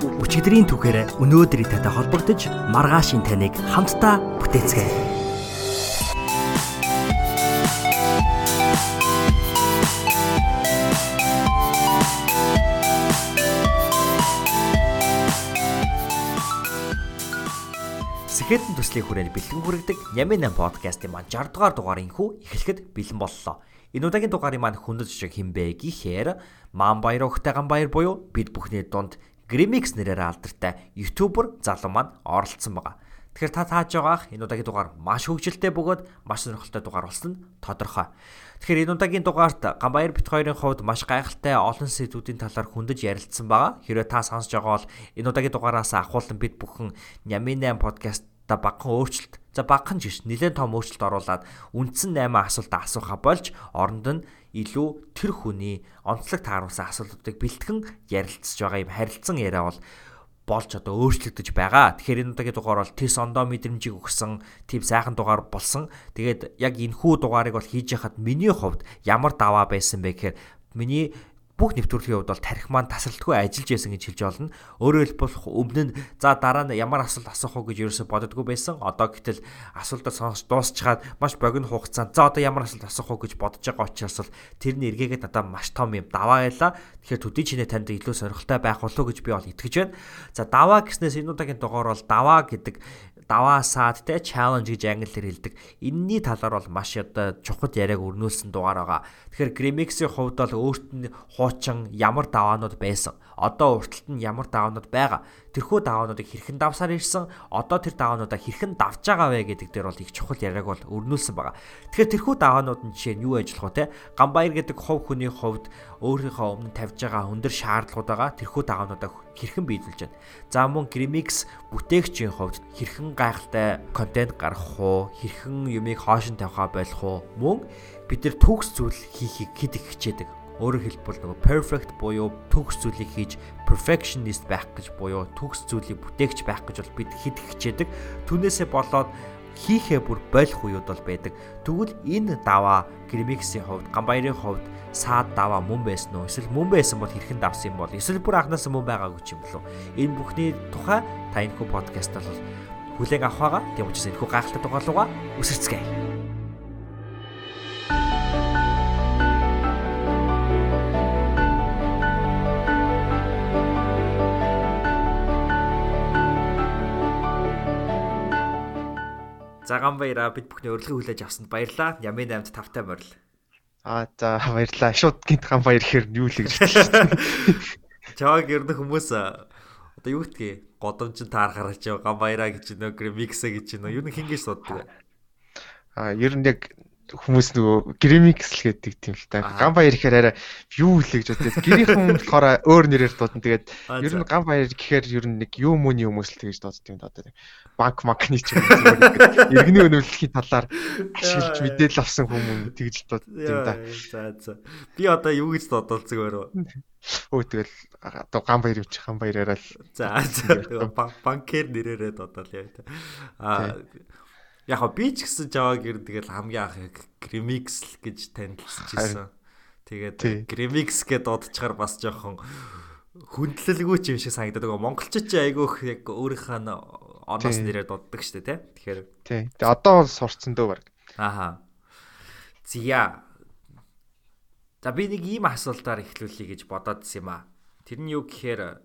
Өчигдрийн түүхээр өнөөдрийн татай холбогдож маргаашийн таныг хамтдаа бүтээцгээе. Сэхэдэн төслийн хүрээнд бэлтгэн хүргэдэг Нямын 8 подкастын маань 60 дугаар дугаар инхүү эхлэхэд бэлэн боллоо. Энэ удаагийн дугаарын маань хүндэт шиг химбэ гэхээр Маан баяр өгтэй ган баяр буюу бид бүхний дунд Grimix нэрээр алдартай ютубер залуу маань оролцсон байгаа. Тэгэхээр та тааж байгаах энэ удаагийн дугаар маш хөвгөлтэй бөгөөд маш сонирхолтой дугаар болсон нь тодорхой. Тэгэхээр энэ удаагийн дугаарт Ганбаяр бит хоёрын хувьд маш гайхалтай олон сэдвүүдийн талаар хөндөж ярилцсан байгаа. Хэрвээ та сонсож байгаа бол энэ удаагийн дугаараас ахуулан бид бүхэн Нямын 8 подкаст та багхан өөрчлөлт за багхан жиш нэлээд том өөрчлөлт оруулад үндсэн 8 асуултаа асууха болж оронд нь илүү тэр хүний онцлог тааруулсан асуултуудыг бэлтгэн ярилцж байгаа юм харилцан яриа бол болж одоо өөрчлөгдөж байгаа. Тэгэхээр энэ удаагийн дугаар бол тис ондоо мэдрэмжийг өгсөн тийм сайхан дугаар болсон. Тэгээд яг энэ хүү дугаарыг бол хийж яхад миний хувьд ямар даваа байсан бэ гэхээр миний бүх нэвтрүүлгийн хувьд бол тарих маань тасралтгүй ажиллаж байсан гэж хэлж болно. Өөрөөр хэлбэл өмнө нь за дараа нь ямар асуулт асуух уу гэж ерөөсө боддгоо байсан. Одоо гэтэл асуултаа сонсч дуусчаад маш богино хугацаанд за одоо ямар асуулт асуух уу гэж бодож байгаа учраас бол тэрний эргээгээд надад маш том юм даваа байла. Тэгэхээр төдий чинээ танд илүү сонирхолтой байх болов уу гэж би бол итгэж байна. За даваа гэснээс энэ удаагийн дугаар бол даваа гэдэг даваа саад те challenge гэж англиар хэлдэг. Энийний талаар бол маш одоо чухал яриаг өрнүүлсэн дугаар байгаа. Тэгэхээр Grimix-ийн хувьд бол өөрт нь хуучин ямар даваанууд байсан. Одоо урталт нь ямар даваанууд байгаа. Тэрхүү даваануудыг хэрхэн давсаар ирсэн. Одоо тэр даваануудаа хэрхэн давж байгаа вэ гэдэг дээр бол их чухал яриаг бол өрнүүлсэн байгаа. Тэгэхээр тэрхүү даваанууд нь жишээ нь юу ажиллах вэ те? Гамбаяр гэдэг хов хүний хувьд өөрийнхөө өмнө тавьж байгаа хөндөр шаардлагуудаа тэрхүү даваануудаа хэрхэн биелүүлж байна. За мөн Grimix бүтээгчийн хувьд хэрхэн гайхалтай контент гаргах уу, хэрхэн юмыг хоошин тавихаа болох уу, мөн бид нар төгс зүйл хийхийг хэд их хичээдэг. Өөрөөр хэлбэл нөгөө perfect буюу төгс зүйлийг хийж perfectionist байх гэж буюу төгс зүйлийг бүтээгч байх гэж бол бид хэд их хичээдэг. Түүнээсээ болоод хийхээ бүр болох үеуд бол байдаг. Тэгвэл энэ даваа Grimix-ийн хувьд, Гамбаярын хувьд саад даваа мөн байсан уу? Эсвэл мөн байсан бол хэрхэн давсан юм бол? Эсвэл бүр анханаас мөн байгаагүй юм болов. Энэ бүхний тухай та энэхүү подкастаар бол хүлээн авах байгаа. Тийм учраас энэхүү гайхалтай дугаарлууга үсэрцгээе. Заган баяраа бид бүхний урилгыг хүлээж авсанд баярлалаа. Ямын 8-д тавтай морил. Аа за баярлаа. Шууд гинтхан баяр ихээр юу л гэж хэлсэн. Чааг ердэн хүмүүс одоо юу гэдгийг годомжин таар гаргаж байгаа ган баяраа гэж нөө миксэ гэж нөө юу нэг хингээс суддаг. Аа ер нь яг хүмүүс нөгөө гремикс л гэдэг тийм л та. Ган баяр гэхээр арай юу л гэж боддог. Гэрийнхэн болохоор өөр нэрээр дуудана. Тэгээд ер нь ган баяр гэхээр ер нь нэг юу мөний хүмүүс л тэгж дууддаг юм даа. Банк макны ч юм уу. Иргэний өнөмлөхийн талаар ашиглаж мэдээлэл авсан хүмүүс тэгж л дууддаг юм да. За за. Би одоо юу гэж дуудалцэг өөрөө. Өө тэгэл одоо ган баяр явчих ган баяраараа л. За за. Банкер нэрээрээ дуудал яа. Аа Яг би ч гэсэн Java гэр тэгэл хамгийн анх Grimix л гэж танилцчихсан. Тэгээд Grimix гэдээ дуудчихаар бас жоохон хүндлэлгүй ч юм шиг санагдаад байгаа. Монголчууд ч айгүйх яг өөрийнхөө оноос нэрээр дууддаг шүү дээ, тий? Тэгэхээр тий. Тэгээ одоо бол сурцсан дөө баг. Ааха. Зя. За би нэг ийм асуултаар эхлүүлэе гэж бодоод юм аа. Тэр нь юу гэхээр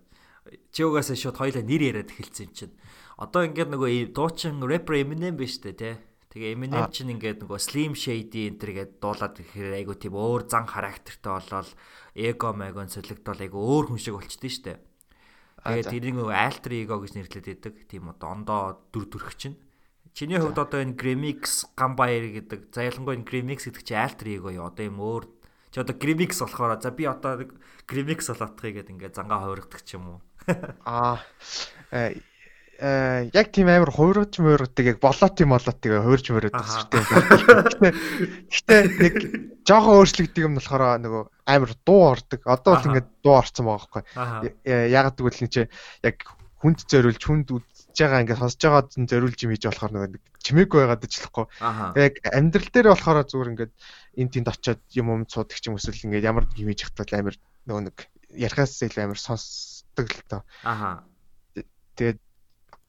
чи угаасаа шууд хоёлаа нэр яриад эхэлсэн юм чинь одоо ингээд нөгөө дуучин rapper Eminem биш үү те. Тэгээ Eminem чинь ингээд нөгөө Slim Shady энэ төргээд дуулаад ирэхээр айгу тийм өөр зан характертай болол эго мэгон солигдол айгу өөр хүн шиг болчихдээ штэ. Тэгээд тэрийг alter ego гэж нэрлэдэг байдаг. Тийм одоо ондоо дүр төрх чинь. Чиний хувьд одоо энэ Grimix Gambire гэдэг за ялангуяа энэ Grimix гэдэг чинь alter ego юу одоо юм өөр чи одоо Grimix болохоор за би одоо Grimix болоотхыг гэдэг ингээд зангаа хувиргадаг ч юм уу. Аа э, яг тийм амар хувиргаж муургадаг яг болоот юм болоот тэгээ хуурж Аха. сүртэй юм. Гэхдээ нэг жоохон өөрчлөгдөг юм болохоор нөгөө амар дуу ордог. Одоо бол ингээд дуу орсон байгаа байхгүй. Аха. Я- ягаад гэвэл энэ чи яг хүнд зориулж хүнд үзэж байгаа ингээд сонсож байгаа зэн зориулж юм хийж болохоор нөгөө нэг чимээгүй байгаад ажиллахгүй. Яг амьдрал дээр болохоор зүгээр ингээд энэ тэнд очиод юм юм цуудаг ч юм эсвэл ингээд ямар юм хийж хатвал амар нөгөө нэг ярихаас илүү амар сонсдог л тоо. Аха. Тэгээд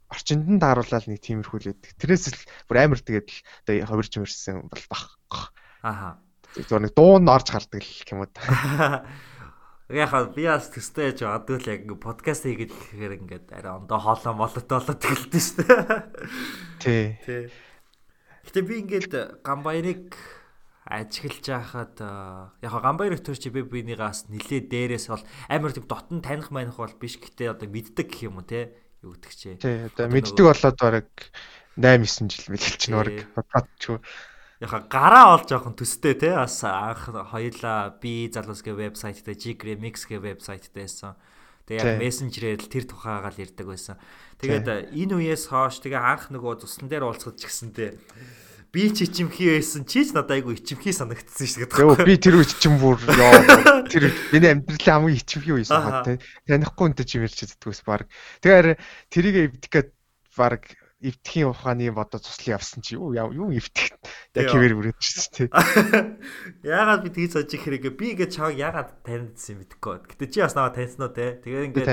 орчинд нь тааруулаад нэг тиймэрхүү л байдаг. Тэрээс л бүр амар тэгээд л одоо ховирч мөрсөн бол бах. Аха. Зүгээр нэг дуу нь орж гардаг л юм уу. Яхаа би бас төстэй яж адгүй л яг ингээ подкаст хийгээд ихээр ингээд арай ондоо хоолоо молот болоод тэгэлдэж шүү дээ. Тий. Тий. Гэтэ би ингээд гамбаярыг ажиглаж байхад яг гамбаярыг төрч би бинийгаас нилээ дээрээс бол амар тийм дотн таних маних бол биш гэтээ одоо мэддэг гэх юм уу те юу гэдэг чээ. Тий. Одоо мэддэг болоод бараг 8 9 жил мэлэлч нүрэг бодчихгүй. Яха гараа ол жоохон төстэй те бас анх хоёлаа би залуусගේ вебсайт дээр G-Remix-ගේ вебсайт дээрсэн. Тэгээ яг мессенжерээр л тэр тухайгаа л ярьдаг байсан. Тэгээд энэ үеэс хойш тэгээ анх нөгөө туслан дээр уулзах ч гэсэнтэй би ч ичимхий байсан чи ч надад айгу ичимхий санагдсан шүү дээ. Йоо би тэр үеч чинь бүр ёо тэр миний амьдралын хамгийн ичимхий байсан Аха. хаа. Танихгүй үнтэй чим ярьж чаддгүйс баг. Тэгэхээр тэрийг эвдэх гээд баг эвдэхийн ухааны бодоо туслан явсан чи юу юу эвдэх яг Тий. хэвээр бүрээдчихсэн тий. Яагаад би тгий сожих хэрэгээ би ингээд чааг яагаад таньдсан юм мэдэхгүй. Гэтэ чи бас наваа таньсан уу те. Тэгээ ингээд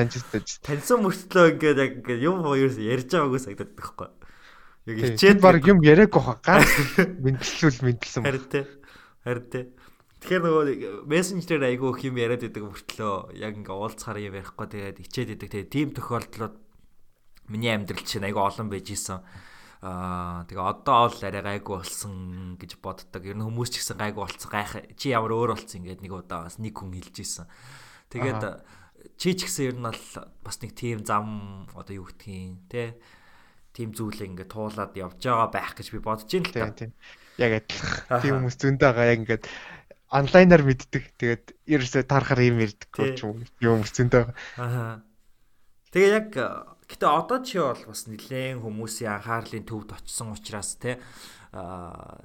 таньсан мөртлөө ингээд яг ингээд юм хоёр ярьж байгаагүй санагдаад байхгүй. Яг Чи ичээд баг юм яриаггүй хаа ганц мэдлэл мэдлсэн. Харин тэ. Харин тэ. Тэгэхээр нөгөө мессенжерээр айгүй их юм яриад идэг мөртлөө яг ингээ уулзахаар юм ярихгүй тэгээд ичээд идэг. Тэгээд тийм тохиолдлууд миний амьдрал чинь айгүй олон байж исэн. Аа тэгээ одоо бол арай гайгүй болсон гэж боддог. Ер нь хүмүүс ч гэсэн гайгүй болсон гайх. Чи ямар өөр болсон ингээд нэг удаа бас нэг хүн хэлж исэн. Тэгээд чи ч гэсэн ер нь бол бас нэг тийм зам одоо юу гэдгийг те тийм зүйлээ ингээд туулаад явж байгаа байх гэж би бодож байна л Тийм та. тийм. Яг адилхан. Тийм хүмүүс зөндөө байгаа яг ингээд онлайнаар мэддэг. Тэгээд ерөөсөө тарахаар юм Тий. ч юм. Юм хүмүүс зөндөө байгаа. Аа. Тэгээ яг гэтээ одоо чи бол бас нэлээд хүмүүсийн анхаарлын төвд очсон учраас те аа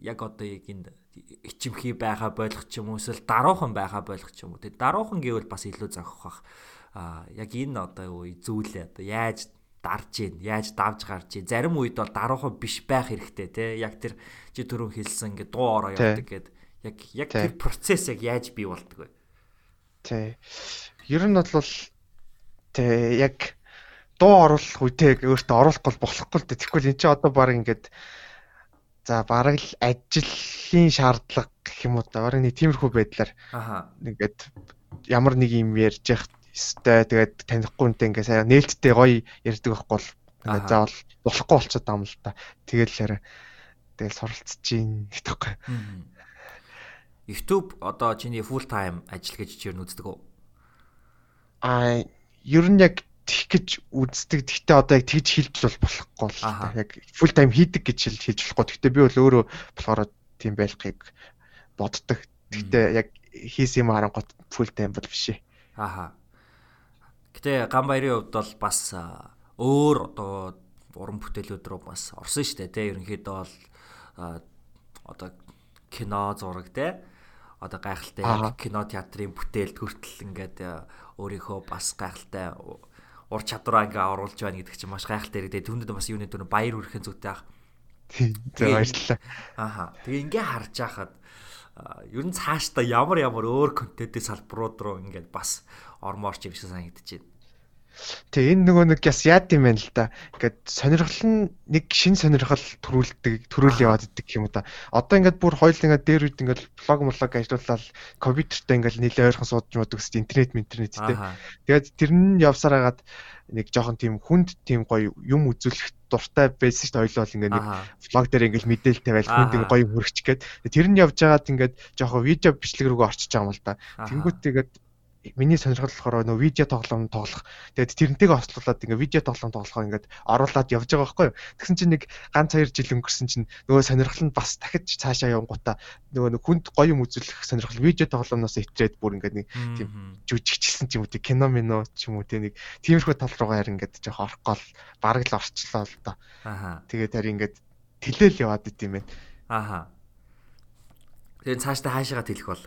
яг одоо яг энэ ичимхий байха болох ч юм уу эсвэл даруухан байха болох ч юм уу те даруухан гэвэл бас илүү зохих бах аа яг энэ одоо юу зүйлээ одоо яаж дарж гин яаж давж гарч гин зарим үед бол даруухан биш байх хэрэгтэй те. Яг тэр чи түрүүн хэлсэн ингээ дуу ороо явдаг гэд. Яг яг тэр процесс яг яаж бий болдог вэ? Тий. Ер нь бол тий яг дуу оруулах үедээ өөртөө оруулахгүй бол болохгүй л дээ. Тэгэхгүй эн чинь одоо баг ингээд за бараг л ажлын шаардлага гэх юм уу да. Бараг нэг тиймэрхүү байдлаар аха. ингээд ямар нэг юм ярьж явах ёстой. Тэгээд танихгүй үнтэй ингээд сайн нээлттэй гоё ярьдаг байхгүй бол Аха. ингээд заавал болохгүй болчиход байгаа юм л та. Тэгэл хараа тэгэл суралцж гин гэдэгхгүй. YouTube одоо чиний full time ажил гэж чи ер нь үздэг үү? Аа ер нь яг тих гэж үздэг. Гэхдээ одоо яг тэгж хэлж бол болохгүй л. Яг full time хийдэг гэж хэл- хэлж болохгүй. Гэхдээ би бол өөрөө болохоор тийм байхыг боддог. Гэхдээ яг хийсэн юм харангуут full time бол биш ээ. Аха. Гэтэ ган баярын хувьд бол бас өөр одоо уран бүтээлүүд рүү бас орсон шүү дээ тий. Ерөнхийдөө бол одоо кино зураг тий. Одоо гайхалтай кино театрын бүтээлд хүртэл ингээд өөрийнхөө бас гайхалтай ур чадвараа ингээ оруулж байна гэдэг чинь маш гайхалтай ирээд түүнэд бас юуны дүр баяр хүрхэн зүйтэй ах. Тийм. Баярлалаа. Аха. Тэгээ ингээ харж байхад ер нь цаашдаа ямар ямар өөр контентын салбарууд руу ингээд бас ормоорч юм шиг санагдаж байна. Тэгээ энэ нөгөө нэг яс яад юм байна л да. Ингээд сонирхол нь нэг шин сонирхол төрүүлдэг, төрүүл яваад идэг юм да. Одоо ингээд бүр хоёул ингээд дээр үед ингээд блог блог ажиллуулаад компьютертэй ингээд нийлээ ойрхон суудж мод гэсэн интернет интернет тий. Аха. Тэгээд тэр нь явсаар хагаад нэг жоохон тийм хүнд тийм гоё юм үзүүлэх дуртай байсан шүү дээ. Хоёул бол ингээд нэг влог дээр ингээд мэдээлэл тавиал хүнд ингээд гоё хөргч гээд тэр нь явж байгаад ингээд жоохон видео бичлэг рүүгээ орчиж байгаа юм л да. Тэнгүүт тэгээд миний сонирхол болохоор нөө видео тоглоом тоглох. Тэгээд тэрнтэйгээ хослуулаад ингээ видео тоглоом тоглохоо ингээд оруулаад явж байгаа байхгүй юу. Тэгсэн чинь нэг ганц хоёр жил өнгөрсөн чинь нөгөө сонирхол нь бас дахиж цаашаа явангуудаа нөгөө хүнд гоё юм үзүүлэх сонирхол видео тоглоомноос итрээд бүр ингээд нэг тийм жүжигчсэн ч юм уу тийм кино мино ч юм уу тийм нэг тиймэрхүү тал руугаа харин ингээд жоох орох гол бараг л орчлоо л доо. Аха. Тэгээд харин ингээд тэлэл яваад идэм байх. Аха. Тэгээд цаашдаа хаашаага тэлэх бол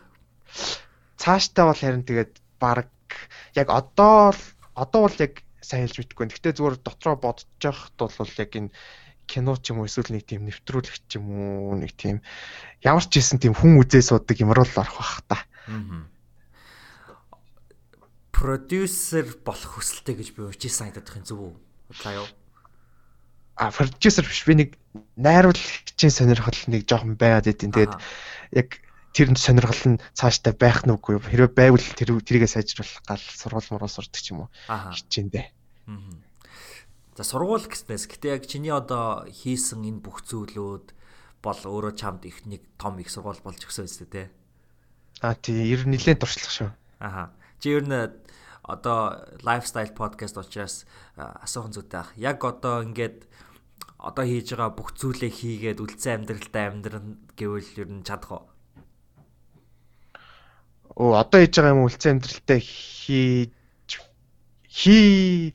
цаашдаа бол харин тэгээд баг яг одоо л одоо бол яг сайн хэлж мэдэхгүй. Гэхдээ зүгээр дотроо бодож байхад бол яг энэ кино ч юм уу эсвэл нэг тийм нэвтрүүлэг ч юм уу нэг тийм ямар ч хийсэн тийм хүн үзээ суудаг юмруу л орох бах та. Аа. Продюсер болох хүсэлтэй гэж би өчиг санагдах юм зүг үү? За юу? А продюсер биш би нэг найруулагчийн сонирхол нэг жоохон байгаад идэв. Тэгээд яг тэр сонирхол нь цаашдаа байх нь үгүй хэрвээ байвал тэр тэрийгэ сайжруулах гал сургууль муруу сурдаг ч юм уу хичээндээ. За сургууль гэснээс гэтээ яг чиний одоо хийсэн энэ бүх зүйлүүд бол өөрөө чамд их нэг том их сургууль болж өгсөн үстэй те. А тий ер нь нэлээд туршлах шүү. Аха. Чи ер нь одоо lifestyle podcast учраас асуухан зүйтэй ах. Яг одоо ингээд одоо хийж байгаа бүх зүйлээ хийгээд үлдсэн амьдралтай амьдран гэвэл ер нь чадах уу? Оо одоо хийж байгаа юм үлцэн амьдралтай хийж хий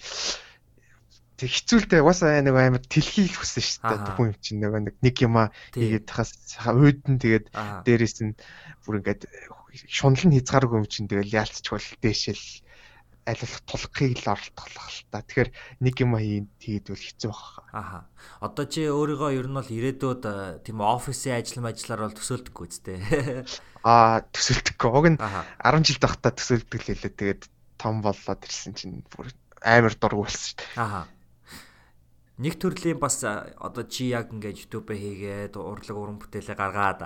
тэг хэцүүлдэ угаасаа нэг амар тэлхийг хүссэн шүү дээ. Хүн юм чинь нөгөө нэг нэг юма хийгээд тахаас өөдөн тэгээд дээрэс нь бүр ингээд шунал нь хязгааргүй юм чинь тэгэл яалтчгүй дээшэл аль болох тулахыг л оролдох л та. Тэгэхээр нэг юм хийн тэгээд бол хэцүү баг. Аха. Одоо чи өөрийгөө ер нь бол ирээдүйд тийм офисын ажил ажиллаар бол төсөөлдөггүй үстэй. Аа төсөөлдөггүй. Уг нь 10 жил байхдаа төсөөлдөг л хэлээ. Тэгээд том боллоод ирсэн чинь бүр амар дург болсон шүү дээ. Аха. Нэг төрлийн бас одоо чи яг ингээд YouTube-ээ хийгээд урлаг уран бүтээлээ гаргаад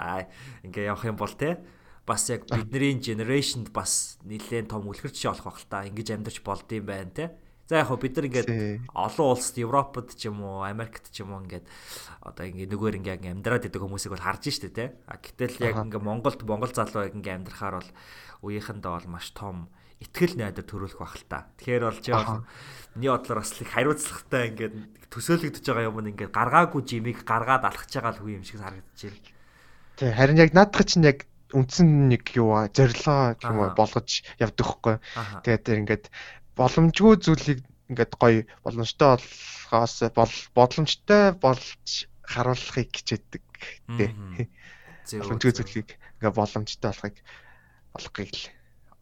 ингээ явах юм бол те бас яг бидний generation-д бас нэлээд том үлгэрч болох бах л та ингэж амьдарч болдсон байна те. За яг хөө бид нар ингээд олон улсад Европод ч юм уу Америкт ч юм уу ингээд одоо ингээд нүгээр ингээд амьдраад идэг хүмүүсийг бол харж штэ те. А гэтэл яг ингээд Монголд Монгол залуу ингээд амьдрахаар бол үеийнхэндээ бол маш том итгэл найдар төрүүлэх бах л та. Тэгэхээр бол чи миний бодлоор бас их хариуцлагатай ингээд төсөөлөгдөж байгаа юм ингээд гаргаагүй жимийг гаргаад алхаж байгаа л үе юм шиг харагдаж байна. Тий харин яг наадах чинь яг үндсэн нэг юу зорилгоо юм болгож явдаг хгүй. Тэгээд ингээд боломжгүй зүйлийг ингээд гоё боломжтой болохоос бол боломжтой болж харуулахыг хичээдэг тий. Боломжгүй зүйлийг ингээд боломжтой болохыг болгохыг л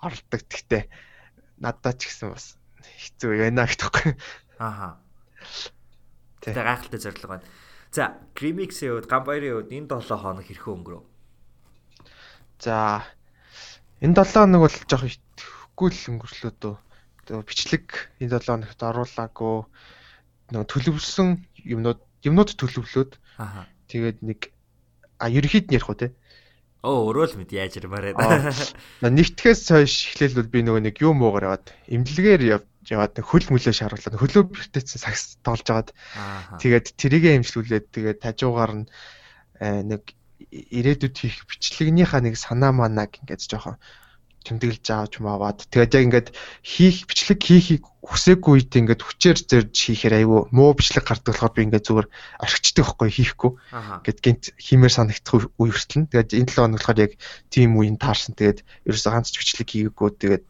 оролдог. Гэхдээ надад ч гэсэн бас хэцүү байна гэдэггүй. Ааха. Тэгээ гайхалтай зорилго байна. За, Grimix-ийн хувьд, Гамбайрын хувьд энэ 7 хоног хэрхэн өнгөрөв? За энэ 7 хоног бол жоох итгэхгүй л өнгөрлөө дөө. Тэгээ бичлэг энэ 7 хоногт оруулаагүй. Нөгөө төлөвлөсөн юмнууд юмнууд төлөвлөөд. Аа тэгээд нэг а ерөнхийд нь ярих уу те. Оо өөрөө л мэд яаж ирмээр байна. Нэгтгэхээс хойш эхлээл бол би нөгөө нэг юм уугаар яваад имлэгээр яваад хөл мөлөө шааруулаад хөлөө бэртээсэн сакс тоглож агаад тэгээд тэрийгэ имжлүүлээд тэгээд тажуугаар нь нэг ирээдүйд хийх бичлэгнийхаа нэг санаа манааг ингээд жоохон тэмдэглэж авч маваад. Тэгээд яг ингээд хийх бичлэг хийхийг хүсээгүй үед ингээд хүчээр зэрж хийхээр айгүй муу бичлэг гардаг болохоор би ингээд зүгээр орхичдаг байхгүй хийхгүй. Ингээд гинт хиймээр санагдах үе хүртэл. Нь тэгээд энэ 7 хоног болохоор яг тийм үеийн таарсан. Тэгээд ерөөсөө ганц бичлэг хийгээгүй. Тэгээд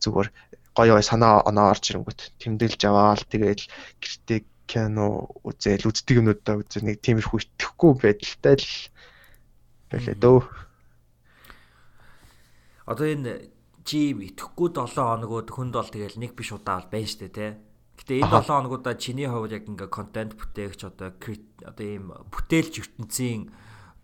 зүгээр гоё гоё санаа оноо орж ирэнгүүт тэмдэглэж аваал тэгээд гэртээ кино үзэл үздэг юмнуудаа үзээ нэг тиймэрхүү итгэхгүй байдалтай л байлээ дөө. Одоо энэ чи итгэхгүй 7 хоногуд хүнд бол тэгэл нэг биш удаа бол байна штэ тий. Гэтэ энэ 7 хоногудаа чиний хувьд яг ингээ контент бүтээгч одоо одоо ийм бүтээлч ертөнцийн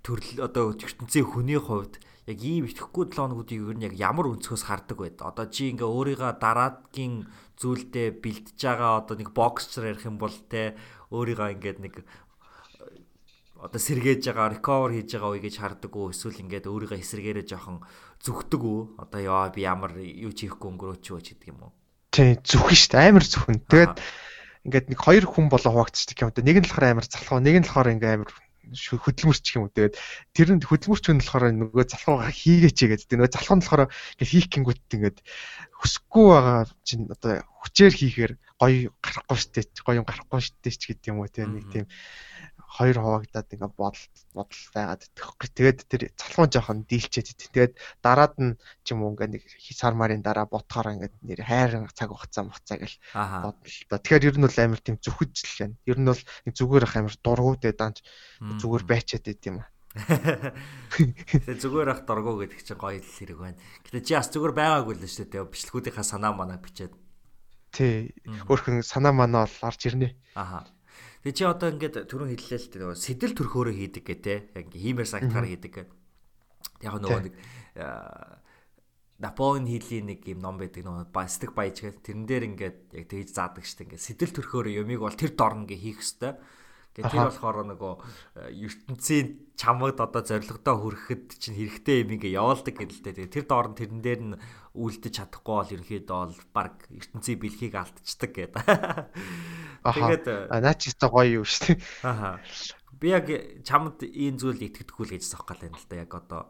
төрөл одоо ертөнцийн хүний хувьд яг ийм итгэхгүй 7 хоногуудыг ер нь яг ямар өнцгөөс хардаг байд. Одоо чи ингээ өөрийгөө дараагийн зүйлдээ бэлтэж байгаа одоо нэг боксчер ярих юм бол те өөрийгөө ингээд нэг одоо сэргээж байгаа recover хийж байгаа үе гэж хардаг уу эсвэл ингээд өөрийгөө эсэргээрээ жоохон зүгдэг үү одоо яа би ямар юу хийхгүй өнгөрөөч юу гэдэг юм уу? Тий зүхэн шүү дээ. Амар зүхэн тэгээд ингээд нэг хоёр хүн болоо хуваагдчихдаг юм. Да нэг нь болохоор амар залхуу нэг нь болохоор ингээд амар хөдөлмөрч юм уу. Тэгээд тэр нь хөдөлмөрч хүн болохоор нөгөө залхуугаа хийгээч гэдэг. Нөгөө залхуу нь болохоор ингээд хийх гингүүт ингээд хүсэхгүй байгаа чинь одоо хүчээр хийхээр гоё гарахгүй штэ гоё юм гарахгүй штэ ч гэдэг юм уу. Тийм нэг тийм хоёр хуваагдаад ингээ бодол бодол байгаад идэх. Тэгээд тэр залхуун жоохон дийлчээд идэх. Тэгээд дараад нь ч юм уу ингээ нэг сар марын дараа ботхоор ингээ нэр хайр цаг хугацаа муцаа гэл бодлоо. Тэгэхээр ер нь бол амар тийм зүхэж л байна. Ер нь бол зүгээр ах амар дургу тэгээд данч зүгээр байчаад байт юм аа. Тэгээ зүгээр ах дургу гэдэг чинь гоё л хэрэг байна. Гэтэ чи бас зүгээр байгаагүй л шүү дээ. Бичлэгүүдийнхаа санаа манаа бичээд. Тий. Өөрхөн санаа манаа бол орж ирнэ. Аха. Тэгээ чи одоо ингээд түрүүн хэллээ л дээ сэтэл төрхөөрөө хийдэг гэ те. Яг ингээ хиймэр сагтахаар хийдэг гэ. Яг нөгөө нэг Наполеон хийлийн нэг юм ном байдаг нөгөө бастик баяж гэх тэрэн дээр ингээд яг тэгж заадаг штэ ингээд сэтэл төрхөөрөө юмыг бол тэр дорн ингээ хийх хэвээр Тэгээ тэр болохоор нөгөө ертөнцийн чамд одоо зоригтой хүрэхэд чинь хэрэгтэй юм ингээ явуулдаг гэдэлтэй. Тэгээ тэр доор нь тэрэн дээр нь үлдэж чадахгүй бол ерөнхийдөө бол баг ертөнцийн бэлхийг алдчихдаг гэдэг. Тэгээд наа чи өстой гоё юу шүү дээ. Аа. Би яг чамд ийм зүйл итгэдэггүй л гэж зохих гал байна л да. Яг одоо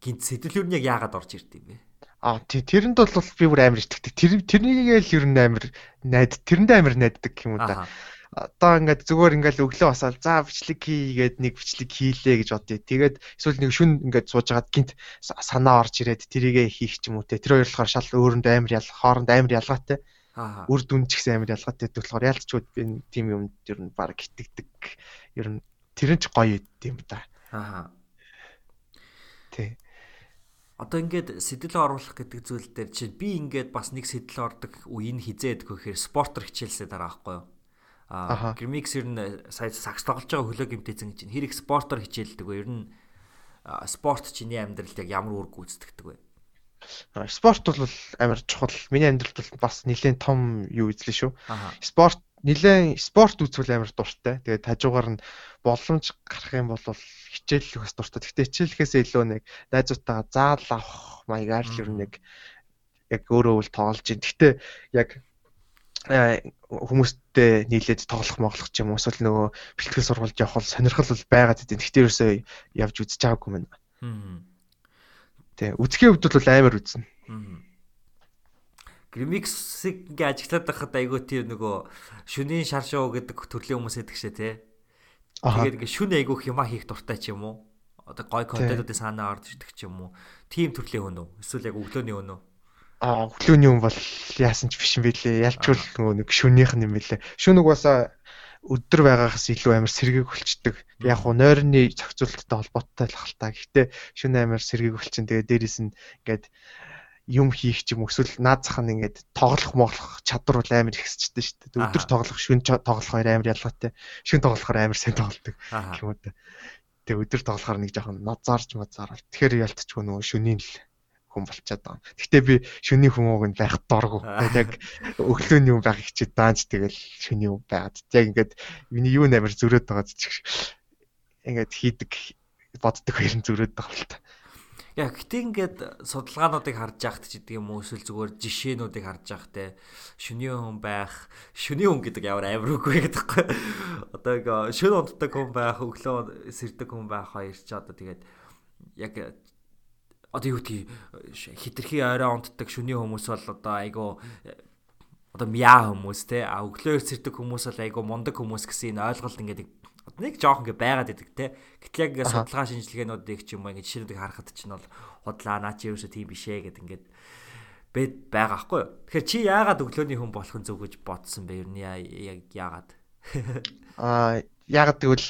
гинт сэтгэлүүр нь яг яагаад орж ирд юм бэ? А тий тэрэнд бол би бүр амар итгэдэг. Тэр тэрнийг л ер нь амар найд тэрэндээ амар найддаг юм уу да одоо ингээд зүгээр ингээд өглөө басаал за бичлэг хийгээд нэг бичлэг хийлээ гэж бодъё. Тэгээд эсвэл нэг шүн ингээд сууж агаад гинт санаа орж ирээд тэрийгэ хийх ч юм уу те. Тэр хоёр болохоор шал өөрөндөө амар ял хооронд амар ялгаатай. Аа. Үр дүн ч гэсэн амар ялгаатай болохоор ялцчуд би тийм юм ер нь баг гитгдэг. Ер нь тэр нь ч гоё юм да. Аа. Тэ. Одоо ингээд сэтэл оруулах гэдэг зүйл дээр чинь би ингээд бас нэг сэтэл ордог үеийг хизээд гэхээр спортер хичээлсээ дараа байхгүй юу? Аа Grimix ер нь сая сакс тоглож байгаа хөлөө гимтэйзэн чинь хэрэг спортоор хичээлдэг вэ? Ер нь спорт чиний амьдралд яг ямар үр гүйцэтгэдэг вэ? Спорт бол амар чухал. Миний амьдралд бол бас нэлээд том юу үзлээ шүү. Спорт нэлээд спорт үзвэл амар дуртай. Тэгээд хажуугаар нь боломж гарах юм бол хичээллэх бас дуртай. Гэхдээ хичээлэхээс илүү нэг найзуудтайгаа заал авах маягаар л ер нь нэг яг өөрөө үл тоглож байна. Гэхдээ яг Э, хүмүүстэй нийлээд тоглох моглох ч юм уу эсвэл нөгөө бэлтгэл сургалт явах бол сонирхол бол байгаад идэв. Тэгтээ ерөөсөө явж үзэж байгаагүй мэн. Тэ үзхийн хувьд бол амар үзнэ. Grimix-ийг ингээ ажиглаад байхад айгүй тийм нөгөө шүнийн шар шоу гэдэг төрлийн хүмүүс эдэг шээ тий. Тэгээд ингээ шүн айгүй хима хийх дуртай ч юм уу? Одоо гой контентуудын санаа орж ирдэг ч юм уу? Тим төрлийн хүн үү? Эсвэл яг өглөөний хүн үү? А өглөөний юм бол яасан ч биш юм билээ. Ялчгүй нөгөө нэг шөнийх нь юм билээ. Шөнөг басаа өдөр байгаагаас илүү амар сэргийг хүлчдэг. Яг уу нойрны зохицуулалттай холбоотой л хальтаа. Гэхдээ шөнө амар сэргийг хүлчин. Тэгээ дээрэс нь ингээд юм хийх ч юм эсвэл наад зах нь ингээд тоглох моглох чадвар бол амар ихсчихдээ шүү дээ. Өдөр тоглох, шөнө тоглох хоёр амар ялгаатай. Шөнө тоглохоор амар сайн тоглодог юм уу. Тэгээ өдөр тоглохоор нэг жоохон нозаарч мазаар. Тэгэхээр ялтчгүй нөгөө шөнийн л хүн болчиход байгаа. Гэхдээ би шөний хүмүүг нь байх доргоо. Яг өглөөний юм байх хичээд даанч тэгэл шөний юм байгаад. Яг ингээд миний юу нэмэр зөрөөд байгаа ч ингээд хийдэг боддог нь зөрөөд байгаа л та. Яг гэтээ ингээд судалгаануудыг харж яхад ч гэдэг юм уу эсвэл зүгээр жишээнүүдийг харж яхад те шөний хүн байх шөний хүн гэдэг ямар амир үгүй гэдэг байхгүй. Одоо ингээ шөн унтдаг хүн байх өглөө сэрдэг хүн байх хоёр ч одоо тэгээд яг одоо юу гэдгийг хитрхи орой онтдаг шүний хүмүүс бол одоо айгу одоо мяа хүмүүс те а өглөөр сэрдэг хүмүүс бол айгу мундаг хүмүүс гэсэн энэ ойлголт ингээд нэг жоох ингээ байгаад идэг те. Гэтэл яг ингээ судалгаа шинжилгээнүүдийг ч юм ингээ жишээнүүдийг харахад чинь бол худлаа наа чи ерөөсөө тийм бишээ гэд ингээд бэд байгаа хгүй тэгэхээр чи яагаад өглөөний хүн болох нь зөв гэж бодсон бэ? Ер нь яг яагаад? А яагаад гэвэл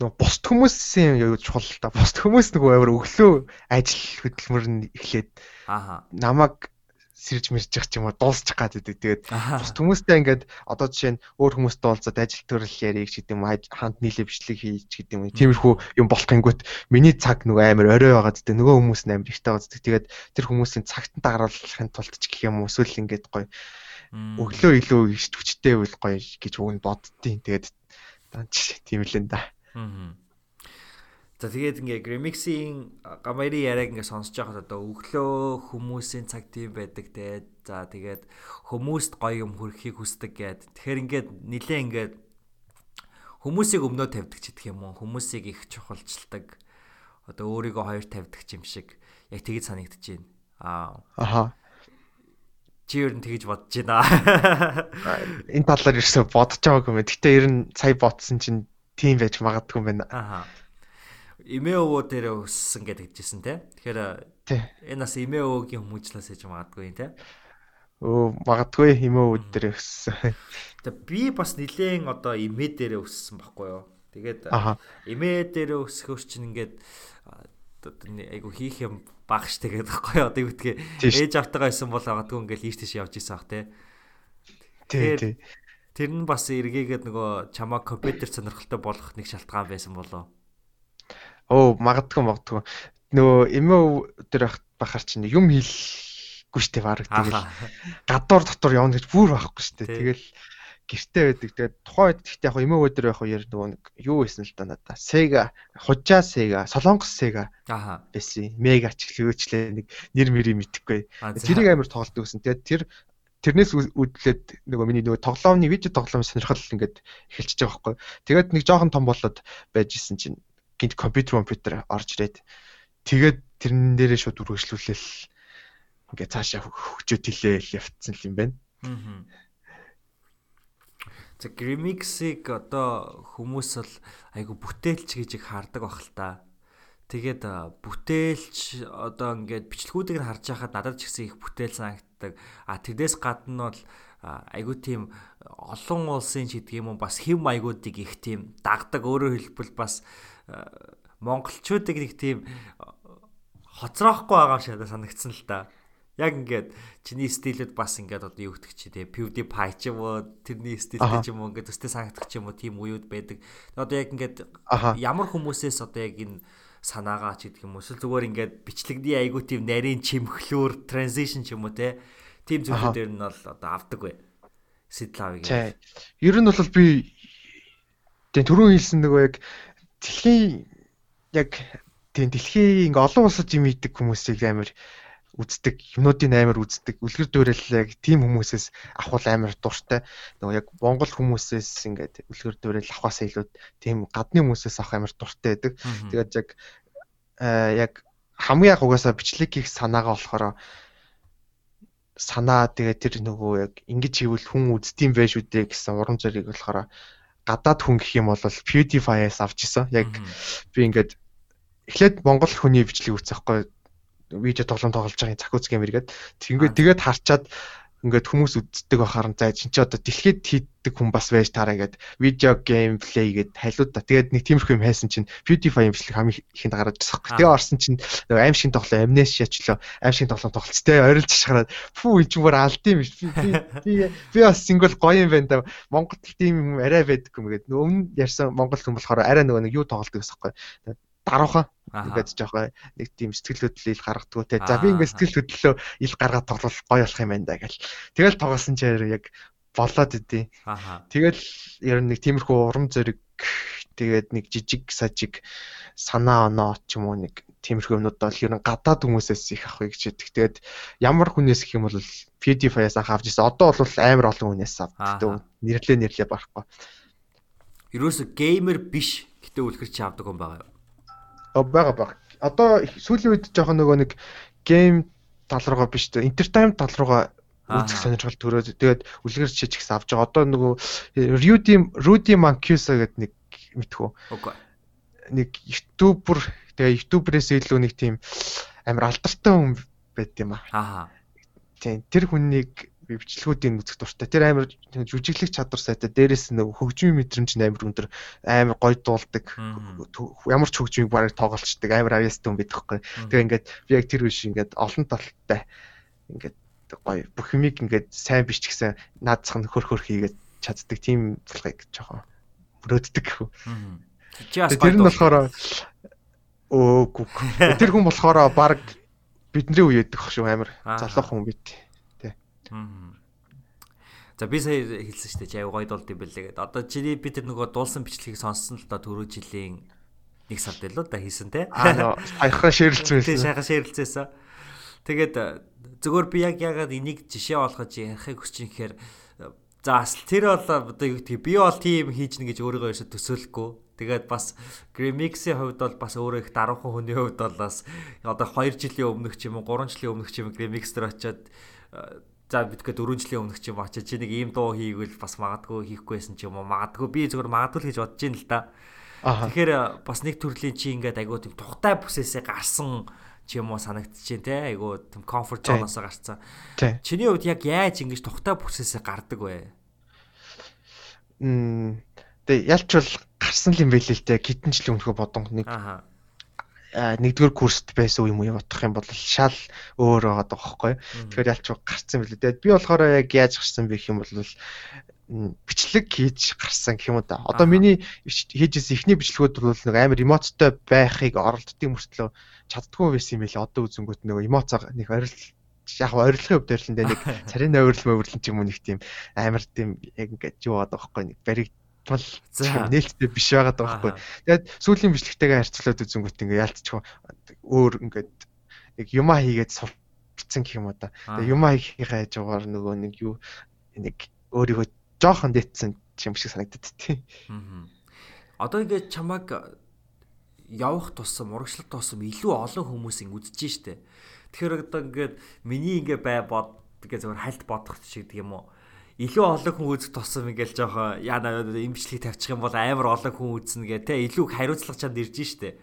нөгөө бусд хүмүүсийн юу чухал л та. Бусд хүмүүс нөгөө амар өглөө ажил хөдөлмөр нь эхлээд ааха намайг сэрж мэржих ч юм уу дуусчих гад байдаг. Тэгээд бус хүмүүстэй ингээд одоо жишээ нь өөр хүмүүстэй уулзаад ажил төрөл ярих гэдэг юм ханд нийлээ бичлэг хийж гэдэг юм. Тиймэрхүү юм болох гингүүт миний цаг нөгөө амар орой байгаа гэдэг. Нөгөө хүмүүс нь амар ихтэй байгаа гэдэг. Тэгээд тэр хүмүүсийн цагт дараалахын тулд ч гэх юм уу эсвэл ингээд гоё өглөө илүү ихт хүчтэй үйл гоё гэж өгн боддtiin. Тэгээд данч тийм л энэ да. Аа. За тэгээд ингээ Grimix-ийн гамари яриаг ингээ сонсож байхад одоо өглөө хүмүүсийн цаг тийм байдаг те. За тэгээд хүмүүст гоё юм хүрхийг хүсдэг гэд. Тэгэхээр ингээд нилээ ингээд хүмүүсийг өмнөө тавьдаг ч гэх юм уу хүмүүсийг их чухалчилдаг одоо өөрийгөө хоёр тавьдаг юм шиг яг тэгж санагдаж байна. Аа. Аха. Чи ер нь тэгж бодож байна. Энэ талаар ерөөсө бодож байгаагүй юм. Гэтэ ер нь сая ботсон чинь тийм байж магадгүй юм байна. Имээ өвөө дээр өссөн гэдэг хэлжсэн те. Тэгэхээр энэ бас имээ өвөгийн хүмүүжлээс ээж магадгүй те. Өө магадгүй өвөд дээр өссөн. Тэгээ би бас нилээн одоо имээ дээр өссөн байхгүй юу. Тэгээд имээ дээр өсөхөөр чинь ингээд айгу хийх юм багш тэгээд байхгүй одоо юу гэдгийг ээж автагаа исэн бол магадгүй ингээл ийш тийш явж исэн ах те. Тий. Тэр нь бас эргээгээд нөгөө чамаа компьютер сонирхолтой болгох нэг шалтгаан байсан болоо. Оо, магадгүй магадгүй. Нөгөө эмээ дээр бахар чинь юм хийлгүй штэ баг тэгэл гадуур дотор явна гэж бүр байхгүй штэ. Тэгэл гэртээ байдаг. Тэгээд тухайн үед гэхдээ яг эмээ өдөр яг яар нөгөө нэг юу байсан л да надаа. Sega, хужаа Sega, Солонгос Sega байсан. Mega ч гэлөөчлээ нэг нэр мэрийг мэдэхгүй. Тэрийг амар тоглолдог гэсэн. Тэгээд тэр тэрнээс үүдлээд нөгөө миний нөгөө тоглоомны видео тоглоом сонирхол ингээд эхэлчихэж байгаа байхгүй. Тэгээд нэг жоохон том болоод байж исэн чинь гинт компьютер компьютер орж ирээд тэгээд тэрэн дээрээ шууд үргэлжлүүлээл ингээд цаашаа хөгжөөд хэлээл явцсан юм байна. Аа За Grimix-ийг одоо хүмүүс бол айгу бүтээлч гэж их хардаг бах л та. Тэгээд бүтээлч одоо ингээд бичлэгүүдийг харж байхад надад ч гэсэн их бүтээл санагддаг. А тэрнээс гадна бол айгу тийм олон улсын ч гэдэг юм уу бас хэм маягуудыг их тийм дагдаг өөрөөр хэлбэл бас монголчуудыг нэг тийм хоцроохгүй байгаа шиг санагдсан л та яг ингээд чиний стилүүд бас ингээд одоо юу гэдэг чи те PewDiePie ч юм уу тэрний стилтэй ч юм уу ингээд төстэй санагдах ч юм уу тийм үеуд байдаг. Одоо яг ингээд ямар хүмүүсээс одоо яг энэ санаагаа ч гэдэг юм уу эсвэл зүгээр ингээд бичлэгний айгуу тийм нарийн чимхлүүр transition ч юм уу те тийм зүйлүүдээр нь бол одоо авдаг бай. Сэтлавыг. Ер нь бол би тэгээ түрүүн хэлсэн нөгөө яг дэлхийн яг тийм дэлхийн ингээ олон улсад юм идэг хүмүүсийг амар үздэг юмнуудын амар үздэг үлгэр дуурайлыг тийм хүмүүсээс авах амар дуртай. Нөгөө яг Монгол хүмүүсээс ингээд үлгэр дуурал авахаас илүү тийм гадны хүмүүсээс авах амар дуртай байдаг. Тэгээд яг яг хамгийн яг угаасаа бичлэг хийх санаагаа болохоор санаа тэгээд тэр нөгөө яг ингэж хийвэл хүн үздэм байж үдэ гэсэн урам зориг болохоор гадаад хүн гэх юм бол PewDiePie-аас авч исэн. Яг би ингээд эхлээд монгол хүний бичлэг байхгүй видео тоглоом тоглож байгаа захиуц гэмэргээд тэгээд тэгээд харчаад ингээд хүмүүс үздэг байхаар нь заа чинь чи одоо дэлхийд хийдэг хүн бас байж таараа гэд. Видео геймплей гэд хайлууд та. Тэгээд нэг тиймэрхүү юм хайсан чинь PewDiePie юмшлиг хамгийн ихэнд гараад ирсэн. Тэгээ орсон чинь нөгөө аим шиг тоглоо Amnesia ч лөө. Аим шиг тоглоом тоглолц тэ орилж шахаад. Фүү энэ ч бүр алд юм биш. Би би бас сингл гоё юм байна да. Монголд тийм юм арай байдаггүй юм гээд өмнө ярьсан монгол хүн болохоор арай нөгөө нэг юу тоглолдог гэсэн юм даруухан ингээд жоохоо нэг тийм сэтгэл хөдлөл ил гаргадгүй те. За би ингээд сэтгэл хөдлөлөө ил гаргаад тоглох гоё болох юм байна да гэл. Тэгэл тоглосон ч яг болоод идэв. Тэгэл ер нь нэг тиймэрхүү урам зориг тэгээд нэг жижиг сажиг санаа оноо ч юм уу нэг тиймэрхүү юмнууд бол ер нь гадаад хүмүүсээс их авах гэж яддаг. Тэгээд ямар хүнээс гэх юм бол PewDiePie-аас анх авч ирсэн. Одоо бол амар олон хүнээс авдаг. Нэрлээ нэрлээ барахгүй. Ерөөсө геймер биш гэтээ үлгэр чи авдаг юм байгаа? Байгаа баг. Одоо сүүлийн үед жоохон нөгөө нэг гейм тал руугаа биш тэ entertainment тал руугаа үзэх сонирхол төрөөд тэгээд үлгэр гэсэн авч байгаа. Одоо нөгөө Rudy Rudy Mancuso гэдэг нэг мэдхүү. Нэг ютубер тэгээ ютуберээс илүү нэг тийм амар алдартай хүн байд юм аа. Аа. Тийм тэр хүнийг би бичлэгүүдийн үзэх дуртай. Тэр амар жүжиглэх чадвар сайтай. Дээрээс нэг хөгжмийн мэдрэмж амар өндөр, амар гоё дуулдаг. Ямар ч хөгжмийг бараг тоглолцдог. Амар авьяастай хүн байдаг хгүй. Тэгээ ингээд би яг тэр үш ингээд олон талтай ингээд гоё бүх юмыг ингээд сайн гэсэн наадсах нь хөр хөр хийгээд чаддаг тийм талхыг жоохон мөрөөддөг. Тэр нь болохоор өөгүй. Тэр хүн болохоор баг бидний үеэдэх шүү амар залуу хүн бид. За би сая хэлсэн шүү дээ. Чи аяа гоё дуулд юм бэлээ гэдэг. Одоо чиний би тэр нөгөө дуулсан бичлэгийг сонссон л да түрүү жилийн нэг сард илүү да хийсэн те. Аа саяхан ширэлцсэн байсан. Саяхан ширэлцээсэн. Тэгээд зүгээр би яг ягаад энийг жишээ болгож ярихыг хүсэж юм гэхээр За асл тэр бол одоо юу гэдгийг би бол тийм хийж нэ гэж өөрийгөө ерөөсө төсөөлөхгүй. Тэгээд бас Grimix-ийн хувьд бол бас өөрөө их даруухан хүний хувьд бол бас одоо 2 жилийн өмнөх ч юм уу 3 жилийн өмнөх ч юм Grimix дээр очиод за бидгээ 4 жилийн өмнөх ч юм очиод чи нэг ийм дуу хийгвэл бас магадгүй хийхгүйсэн ч юм уу? Магадгүй би зөвхөн магадгүй л гэж бодож ин л да. Тэгэхээр бас нэг төрлийн чи ингээд айгуу тийм тухтай бүсээсээ гарсан ч юм уу санагдчихээн те? Айгуу тийм комфорт зоноос гарцсан. Чиний хувьд яг яаж ингэж тухтай бүсээсээ гардаг вэ? Мм. Тэгээ ялч бол гарсан юм байл л те. Хэдэн жилийн өмнөхөө бодон нэг аа нэгдүгээр курст байсан юм уу бодох юм бол шал өөр байгаа байхгүй. Тэгэхээр ялч гарцсан билээ. Тэгээд би болохоор яг яаж гарсан бэ гэх юм бол бичлэг хийж гарсан гэх юм да. Одоо миний хийжсэн ихний бичлэгүүд бол нэг амар эмоттой байхыг оролддог мөртлөө чаддгүй байсан юм байлаа. Одоо үзэнгүүт нөгөө эмоцоо нэг орил яг ойрлохын хувьд өрлөндөө нэг царийн ойрлол мөвөрлөн ч юм уу нэг тийм амар тийм яг ингээд юу байгаа байхгүй нэг баригдмал нээлттэй биш байгаа байхгүй. Тэгээд сүүлийн бичлэгтэйгээ харьцуулаад үзэнгүүт ингээд яалтчихгүй өөр ингээд нэг юма хийгээд сурцсан гэх юм уу да. Тэгээд юма хийхээ хажуугаар нөгөө нэг юу нэг өөрийгөө жоохон дэтсэн юм шиг санагдаад тий. Одоо ингээд чамаг явах тусам урагшлах тусам илүү олон хүмүүсийн үзэж штэ. Тэгэхээр одоо ингээд миний ингээ бай бод тэгээ зөвхөн хальт бодох шиг юм уу. Илүү олон хүн үзэх тусам ингээл жоохон яана имжлэг тавьчих юм бол амар олон хүн үзнэ гэ тэ илүү хариуцлага чанд ирж штэ.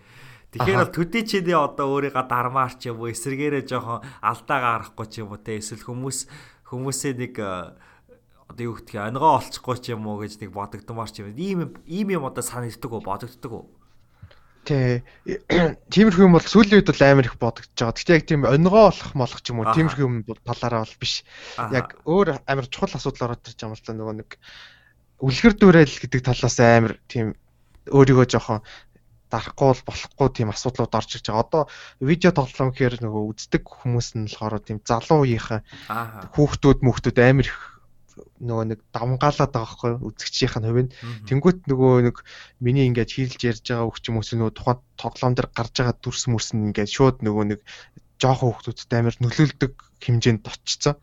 Тэгэхээр бол төдий чиний одоо өөрийгөө дармаар ч юм уу эсэргээрээ жоохон алдаа гарахгүй ч юм уу тэ эсвэл хүмүүс хүмүүсээ нэг одоо юу юм ангоо олчихгүй ч юм уу гэж нэг бодогдмаар ч юм. Ийм ийм юм одоо санагддаг уу бодогддог уу? Тий. Тиймэрхүү юм бол сүүлийн үед бол амар их бодогдож байгаа. Гэхдээ яг тийм өнгоо олох молох ч юм уу тиймэрхүү юм талаараа бол биш. Яг өөр амар чухал асуудал ороод ирж байгаа юм л та нөгөө нэг үлгэр дуурайл гэдэг талаас амар тийм өөрийгөө жоохон дарахгүй бол болохгүй тийм асуудлууд орж ирж байгаа. Одоо видео тоглоом гэхээр нөгөө үздэг хүмүүс нь болохоор тийм залуу үеийнхэн хүүхдүүд мөхтүүд амар их нөгөө нэг давмгаалаад байгаа байхгүй үзэгчийнх нь хувь нь тэнгуут нөгөө нэг миний ингээд хийлж ярьж байгаа хөгч юм уус нөгөө тухайн тоглоом дээр гарч байгаа дүрс мөрс нь ингээд шууд нөгөө нэг жоохон хүүхдүүдтэй амар нөлөөлдөг хэмжээнд очсон.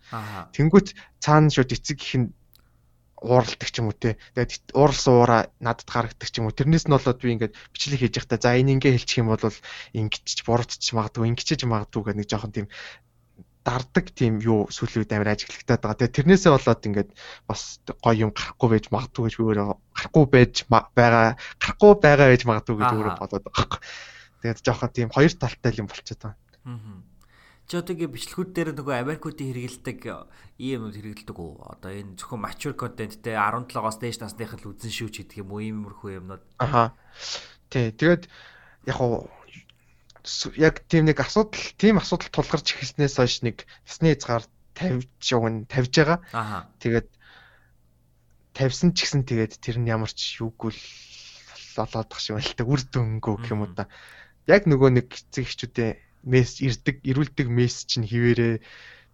Тэнгүүт цаана шууд эцэг их нь ууралдаг ч юм уу те. Тэгээд ууралсан уура надад гаргадаг ч юм уу. Тэрнээс нь болоод би ингээд бичлэг хийж байхдаа за энэ ингээ хэлчих юм бол ингэчих буруутчих магадгүй ингэчих магадгүй гэх нэг жоохон тийм дардаг тийм юу сүүлийн үед амар ажиглагтаад байгаа. Тэгээ тэрнээсээ болоод ингээд бас гоё юм гарахгүй байж магадгүй гэж би өөрөө гарахгүй байж байгаа гарахгүй байгаа байж магадгүй гэж өөрөө бодоод байгаа. Тэгээд жоохон тийм хоёр талтай юм болчиход байгаа. Аа. Чи одоогийн бичлэгүүд дээр нөгөө Америкуудын хэрэгэлдэг ийм юмуд хэрэгэлдэг үү? Одоо энэ зөвхөн mature content те 17-оос дээш насных л үзэн шүүч гэдэг юм уу? Иймэрхүү юмнууд. Аха. Тий. Тэгээд яг яг тийм нэг асуудал тийм асуудал тулгарч эхэлснээс хойш нэг насны хязгаар тавьж явна тавьж байгаа. Аа. Тэгээд тавьсан ч гэсэн тэгээд тэр нь ямар ч юугүй л болоодох шиг байна л та үр дүнгөө гэх юм уу та. Яг нөгөө нэг эцэг эхчүүдээ месс ирдэг ирүүлдэг месс чинь хിവэрээ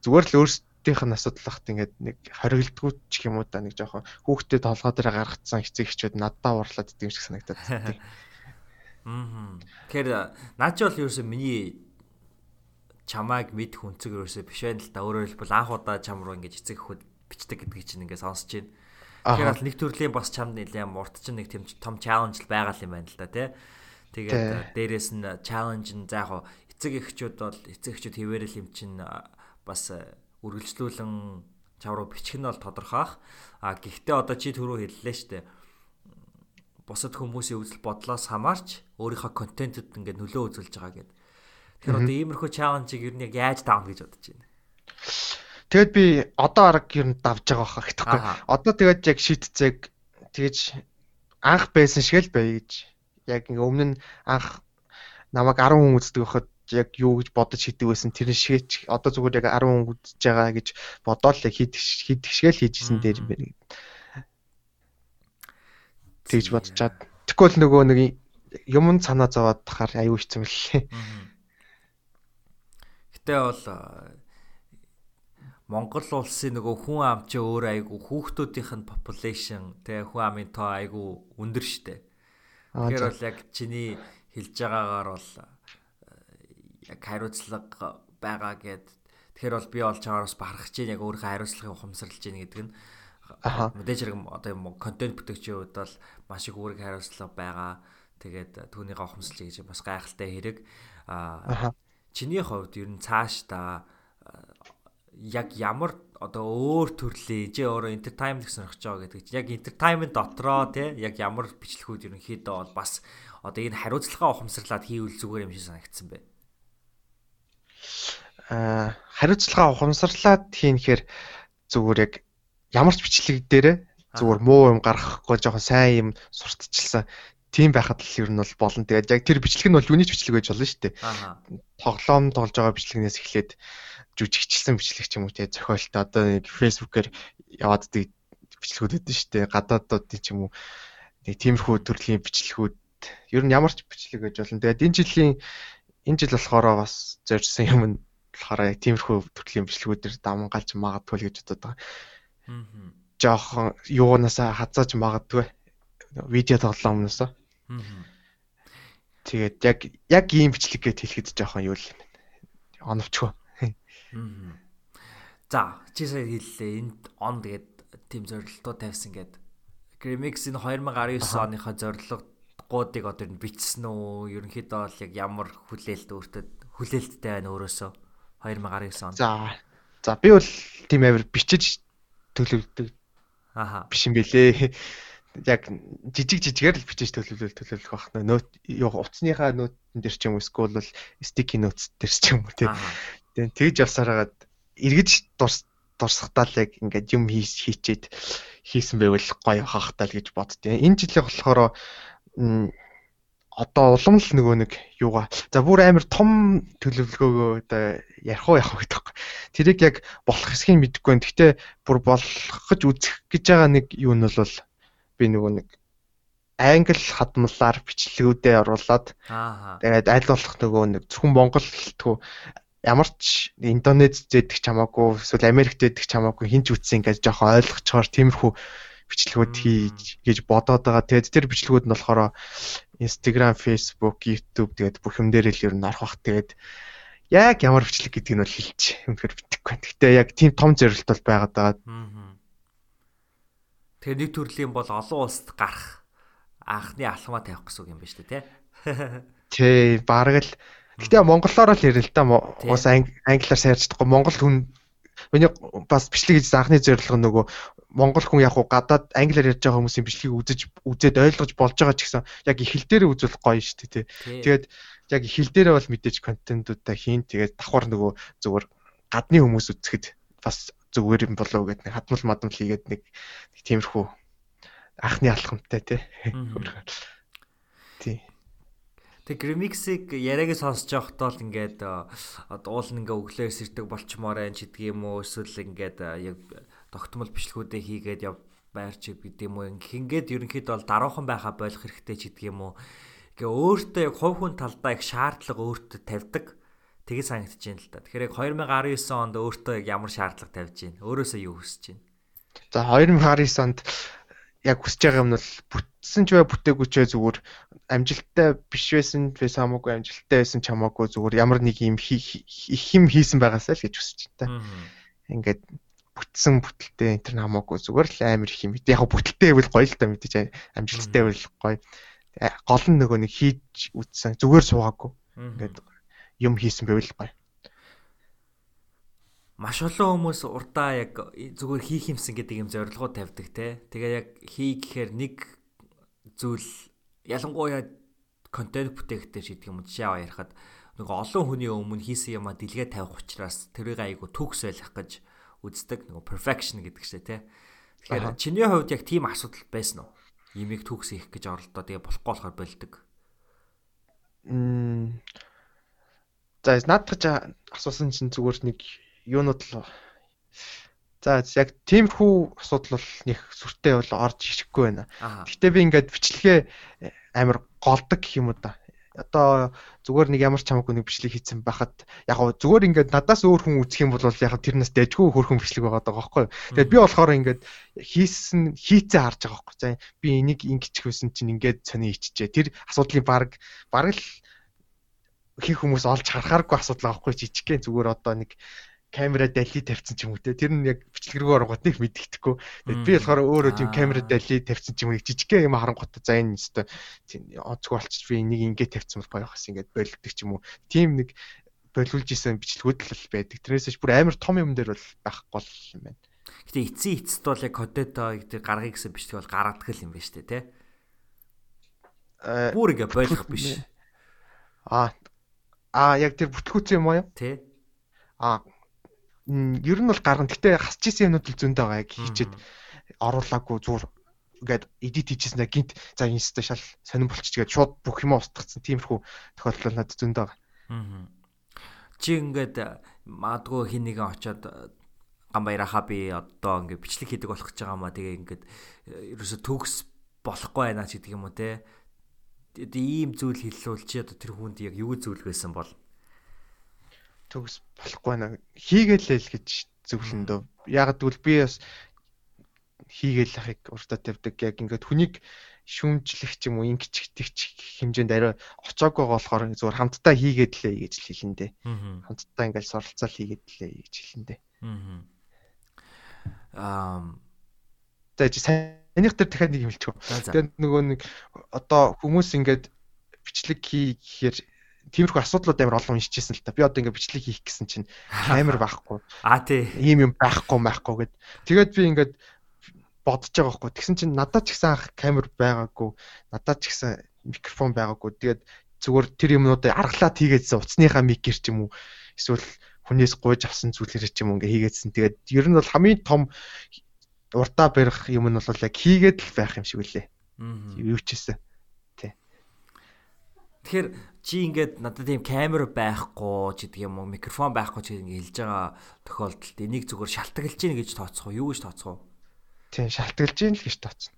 зүгээр л өөрсдийнх нь асуудал багт ингээд нэг хоригддгүү ч юм уу та нэг жоохон хүүхдэд толгой дээр гаргацсан эцэг эхчүүд наддаа уурлаад идэв шиг санагдаад. Аа. Тэгэхээр наад чи бол ерөөсөө миний чамайг мэд хүнцэг ерөөсөө биш байнал та өөрөөр хэлбэл анх удаа чам руу ингэж эцэг хөхөд бичдэг гэдгийг чинь ингээ сонсож байна. Тэгэхээр бол нэг төрлийн бас чамд нэлээд урт чинь нэг тийм том чаленж байгаа юм байна л да тий. Тэгээд дээрэс нь чаленж нь за яг эцэг эхчүүд бол эцэг эхчүүд хിവэрэл юм чинь бас үргэлжлүүлэн чам руу бичих нь бол тодорхойх. А гэхдээ одоо чи түрүү хэллээ шүү дээ бусад хүмүүсийн үзэл бодлоос хамаарч өөрийнхөө контентэд ингээд нөлөө үзүүлж байгаа гэдэг. Тэгэхээр одоо иймэрхүү чаленжийг ер нь яг яаж давна гэж бодож байна. Тэгэд би одоо арга ер нь давж байгаа хаа гэхгүй. Одоо тэгээд яг шийдцээг тэгэж анх байсан шиг л бай гэж. Яг ингээ өмнө нь анх намайг 10 хүн үздэг байхад яг юу гэж бодож хийдэг байсан тэр шиг одоо зүгээр яг 10 хүн үзэж байгаа гэж бодоод л хийдэг хийдэг шиг л хийжсэн дээр юм байна тэгж бодчаад тэгвэл нөгөө нэг юм санаа зовоод тахаар аюу хэцүү мэлээ. Гэтэ бол Монгол улсын нөгөө хүн ам чи өөр айгу хүүхдүүдийнх нь population тэ хүн амын тоо айгу өндөр штэ. Тэгэхээр бол яг чиний хэлж байгаагаар бол яг хариуцлага байгаа гэд тэгэхээр бол би бол чамаараас бахархаж чинь яг өөрийнхөө хариуцлагыг ухамсарлаж чинь гэдэг нь. Мэдээж хэрэг одоо юм контент бүтээгчийн хувьд бол маш их үүрэг хариуцлага байгаа. Тэгээд түүнийг ухамсарлаа гэж бас гайхалтай хэрэг. Аа чиний хувьд ер нь цааш та яг ямар одоо өөр төрлийн жи өөрөө entertainment гэж сонирхож байгаа гэдэг чинь яг entertainment дотроо тий яг ямар бичлэгүүд ерөнхийдөө бол бас одоо энэ хариуцлагаа ухамсарлаад хийвэл зүгээр юм шиг санагдсан бэ. Аа хариуцлагаа ухамсарлаад хийнэхээр зүгээр яг ямар ч бичлэг дээрээ зүгээр муу юм гаргахгүй жоохон сайн юм сурталчилсан тийм байхад л ер нь бол болно. Тэгээд яг тэр бичлэг нь бол юуны ч бичлэг байж болно шүү дээ. Тоглоом тоглож байгаа бичлэгнээс эхлээд жүжигчлсэн бичлэг ч юм уу те зохиолт одоо нэг фэйсбүүкээр яваад дэг бичлэгүүд өгдөн шүү дээ. Гадаадуудын ч юм уу нэг тиймэрхүү төрлийн бичлэгүүд ер нь ямар ч бичлэг гэж болно. Тэгээд энэ жилийн энэ жил болохоор бас зорьсон юм нь болохоор яг тиймэрхүү төрлийн бичлэгүүдээр давмгалж магадгүй л гэж бодод байгаа. Аа. Жохон юунаасаа хазааж магадгүй видео тоглоомноос. Тэгээд яг яг ийм бичлэг гэж хэлэхэд жоохон юу л юм бэ? Оновчгүй. За, чи сая хэллээ. Энд он тэгээд тийм зорилтоо тавьсан гэд. Grimix энэ 2019 оныхоо зорилгоодыг одоо энэ бичсэн үү? Ерөнхийдөө бол яг ямар хүлээлт өөртөө хүлээлттэй байна өөрөөсөө 2019 он. За. За би бол тийм амир бичиж төлөвлөдөг. Аха. Биш юм бэлээ. Яг жижиг жижигээр л бичиж төлөвлөл төлөвлөх байх. Нөт юу утасныхаа нөтөн дээр ч юм уу эсвэл бол sticky notes дээр ч юм уу тийм. Тэгээд тэгж явсараад эргэж дурс дурсахтаа л яг ингээд юм хийчээд хийсэн байвал гоё хахтаа л гэж боддیں۔ Энэ жилийн болохоор одоо улам л нөгөө нэг юугаа за бүр амар том төлөвлөгөөгөө одоо ярих уу вэ гэдэг. Тэрийг яг болох хэсгийг мэдэхгүй байна. Гэхдээ бүр болгож үзэх гэж байгаа нэг юу нь бол би нөгөө нэг англи хадмалаар бичлэгүүдээ оруулаад тэгээд аль болох нөгөө нэг зөвхөн Монгол хэлтгүү ямар ч Индонез зэдэх ч хамаагүй эсвэл Америкт зэдэх ч хамаагүй хинч үтсэн ингээд жоохон ойлгочоор тиймэрхүү бичлэгүүд хийж гэж бодоод байгаа. Тэгээд тэр бичлэгүүд нь болохоор Instagram, Facebook, YouTube тэгээд бүх юм дээр л ер нь орох бах. Тэгээд яг ямар бичлэг гэдгийг нь бол хэлж үнэхээр битгэхгүй. Гэхдээ яг тийм том зорилт бол байгаад байгаа. Тэгэхээр нэг төрлийн бол олон улсад гарах анхны алхмаа тавих гэсэн үг юм ба шүү дээ, тий? Тий, бараг л Гэтэ монголоор л ярил л да. Уус англиар чадахгүй. Монгол хүн миний бас бичлэг хийж анхны зорилго нөгөө монгол хүн яг гадаад англиар ярьж байгаа хүмүүсийн бичлэгийг үзэж үзээд ойлгож болж байгаа ч гэсэн яг ихэл дээр үзүүлэх гоё шүү дээ тий. Тэгээд яг ихэл дээрээ бол мэдээж контентуудаа хийн. Тэгээд давхар нөгөө зүгээр гадны хүмүүс үзэхэд бас зүгээр юм болов гэдэг нэг хадмал мадмал хийгээд нэг тиймэрхүү анхны алхамтай тий. Тий. Тэг Grimix-ийг яриагаа сонсож байхдаа л ингээд уул нь ингээ өглөө сэрдэг болчмоор энэ ч гэдгийг юм уу эсвэл ингээд яг тогтмол бичлэгүүдээ хийгээд яв байрч гэдэг юм уу ингээд ерөнхийдөө бол даруухан байхаа болох хэрэгтэй ч гэдэг юм уу ингээ өөртөө яг хувь хүн талдаа их шаардлага өөртөө тавьдаг тэгээ санагдаж байна л да. Тэгэхээр яг 2019 онд өөртөө яг ямар шаардлага тавьж байна? Өөрөөсөө юу хүсэж байна? За 2019 онд яг хүсэж байгаа юм нь бүтсэн ч бай бүтээгүй ч зүгээр амжилттай биш байсан байсан хамаагүй амжилттай байсан ч хамаагүй зүгээр ямар нэг юм их юм хийсэн байгаасаа л гэж хүсэж байна. Ингээд бүтсэн бүтэлтэй энэ төр хамаагүй зүгээр л амар их юм. Яг бүтэлтэй байвал гоё л та мэдээж амжилттай байвал гоё. Гол нь нөгөө нэг хийж үтсэн зүгээр суугаагүй. Ингээд юм хийсэн байвал гоё маш олон хүмүүс урдаа яг зүгээр хийх юмсан гэдэг юм зорилгоо тавьдаг те. Тэгээ яг хий гэхээр нэг зүйл ялангуяа контент бүтээхтэй ч гэдэг юм жишээ аваа ярихад нөгөө олон хүний өмнө хийсэн юмаа дэлгээ тавих учраас тэрийг айгу төгс байлгах гэж үздэг нөгөө perfection гэдэг чинь те. Тэгэхээр чиний хувьд яг тийм асуудал байсан уу? Имийг төгс хийх гэж оролдоо тэгээ болохгүй болохоор болдог. Мм. За наадах асуусан чинь зүгээр нэг юунууд л За яг тиймэрхүү асуудал бол нэг сүртэй бол орж ирэхгүй байна. Гэтэ би ингээд бичлэгээ э, амар голдог гэх юм уу да. Одоо зүгээр нэг ямар ч хамаагүй нэг бичлэг хийсэн байхад яг гоо зүгээр ингээд надаас өөр хүн үзэх юм бол яг тэрнээс дэжгүй хөрхөн бичлэг байгаа даа байхгүй. Тэгээд би болохоор ингээд хийсэн хийцээ харж байгаа байхгүй. За би энийг ингэчих байсан чинь ингээд сони ичжээ. Тэр асуудлын баг баг л хийх хүмүүс олж харахааргүй асуудал аахгүй жижигхэн зүгээр одоо нэг камера дали тавьсан ч юм уу те тэр нь яг бичлэг рүү оронгот нэг мэддэхгүй. Би болохоор өөрөө тийм камера дали тавьсан ч юм уу жижигхэн юм харангуут за энэ өстө тийм онцгой болчих би нэг ингэ тавьсан бол гоё хас ингээд болдог ч юм уу. Тийм нэг болиулж исэн бичлэгүүд л байдаг. Тэрнээсээ бүр амар том юм дээр бол байхгүй бол юм байна. Гэтэ эцсийн эцэст бол яг Кодето гэдэг гаргыг гэсэн бичлэг бол гаргадаг юм байна шүү дээ, тэ? Бүр ингээ болох биш. Аа аа яг тэр бүтлгүүцэн юм аа юу? Тэ. Ер нь бол гаргана. Гэтэ хасч исэн юмнууд л зөндөө байгаа яг хийчихэд оруулаагүй зур ингээд эдит хийжсэн гинт за инста шал сонирн болчих гээд шууд бүх юм устгацсан тиймэрхүү тохиолдол надад зөндөө байгаа. Аа. Чи ингээд маадгүй хин нэгэн очоод гамбайрахаа би одоо ингээд бичлэг хийдэг болох гэж байгаа маа тэгээ ингээд ерөөсө төгс болохгүй байна ч гэдэг юм уу те. ийм зүйл хэллүүл чи одоо тэр хүнд яг юу зүйлгсэн бол төгс болохгүй наа хийгээл л гэж зөвлөндөө. Яг гэвэл би бас хийгээл ахыг уртаа тавьдаг. Яг ингээд хүнийг шүүмжлэх ч юм уу ингэчгдэх хэмжээнд арай очоогүй болохоор зүгээр хамтдаа хийгээд лээ гэж хэлэн дээ. Хамтдаа ингээд суралцаал хийгээд лээ гэж хэлэн дээ. Аа За санийх дээр дахиад нэг юм хэлчихв. Тэгээд нөгөө нэг одоо хүмүүс ингээд бичлэг хийхээр тиймэрхүү асуудлууд амар олон уншижсэн л та. Би одоо ингээ бичлэг хийх гэсэн чинь амар байхгүй. А тий. Ийм юм байхгүй байхгүй гэд. Тэгээд би ингээд бодож байгаа байхгүй. Тэгсэн чинь надад ч гэсэн анх камер байгаагүй. Надад ч гэсэн микрофон байгаагүй. Тэгээд зүгээр тэр юмнуудыг аргалаад хийгээдсэн утасныхаа микер ч юм уу эсвэл хүнээс гуйж авсан зүйлэр ч юм ингээ хийгээдсэн. Тэгээд ер нь бол хамгийн том урдаа барих юм нь бол яг хийгээд л байх юм шиг үлээ. Юу ч гэсэн. Тэгэхээр чи ингээд надад тийм камер байхгүй ч гэдэг юм уу микрофон байхгүй ч ингэ хэлж байгаа тохиолдолд энийг зүгээр шалтгаалж гин гэж тооцох уу юу гэж тооцох уу? Тийм шалтгаалж гин л гэж тооцно.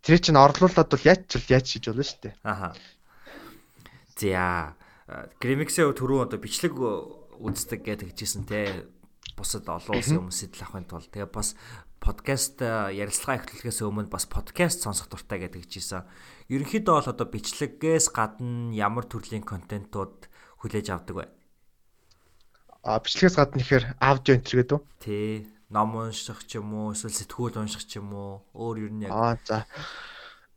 Тэр чинь орлуулад бол яаж ч яаж хийж болно шүү дээ. Аха. За Grimix-ийн түрүү одоо бичлэг үздэг гэж хэлжсэн те бусад олон улсын хүмүүсэд л авахын тулд тэгээ бас подкаст ярилцлага эхлэхээс өмнө бас подкаст сонсох дуртай гэдэг чийсэн. Ерөнхийдөө бол одоо бичлэгээс гадна ямар төрлийн контентууд хүлээж авдаг вэ? А бичлэгээс гадна ихээр аудио энтер гэдэг үү? Тий. Ном унших ч юм уу, эсвэл сэтгүүл унших ч юм уу, өөр юу нэг. Аа за.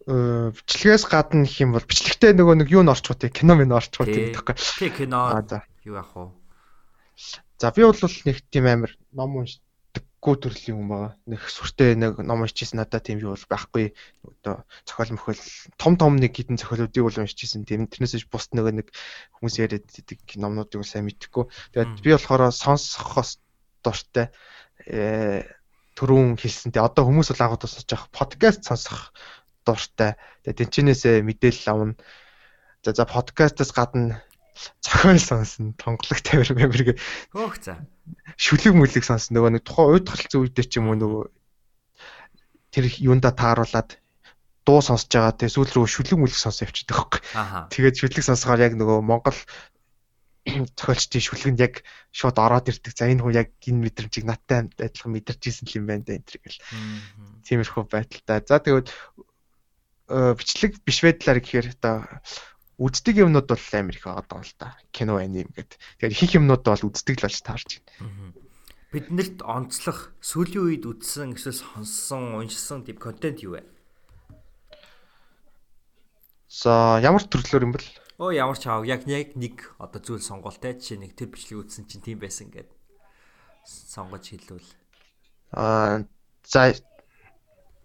Э бичлэгээс гадна гэх юм бол бичлэгтээ нөгөө нэг юу н орчих вэ? Кино орчих вэ гэдэг байхгүй. Тий, кино. Юу яах вэ? За би бол нэг тийм амир ном унш гүү төрлийн хүн байгаа. Нэг сүртэй нэг ном уншижсэн надад тийм юу бол байхгүй. Одоо зохиол мөхөл том том нэг хідэн зохиолуудыг бол уншижсэн. Тийм тэрнээсээ бус нөгөө нэг хүмүүс яриад идэг номнуудыг сайн мэдэхгүй. Тэгээд би болохоор сонсохоос дуртай э түрүүн хэлсэнтэй одоо хүмүүс бол агуу тусаж явах подкаст сонсох дуртай. Тэгээд тэнчнээсээ мэдээлэл авна. За за подкастаас гадна зохиол сонсно, тонголог тавир мэмэр гэ. Хөөх за. Шүлэг мүлэг сонсно. Нөгөө нэг тухайн уйд гаралцсан үедээ ч юм уу нөгөө тэр юунда тааруулаад дуу сонсож байгаа тэгээ сүүл рүү шүлэг мүлэг сонсоо явчихдаг байхгүй. Тэгээд шүлэг сонсохоор яг нөгөө Монгол зохиолчдын шүлгэнд яг шууд ороод ирдэг. За энэ хүн яг энэ мэдрэмжийг надтай адилхан мэдэрч ирсэн юм байна да энэ төр гэл. Тиймэрхүү байдалтай. За тэгээд бичлэг биш байдлаар гэхээр одоо үздэг юмнууд бол амар их байгаа даа л да. Кино аним гэдэг. Тэгэхээр ихэнх юмнууд бол үздэг л болж таарч байна. Биднэрт онцлох сүүлийн үед үзсэн эсвэл сонссон, уншсан тийм контент юу вэ? За ямар төрлөөр юм бэл? Оо ямар ч аав яг яг нэг одоо зүйл сонголттой жишээ нэг тэр бичлэг үзсэн чинь тийм байсан гэд сонгож хэлвэл. Аа за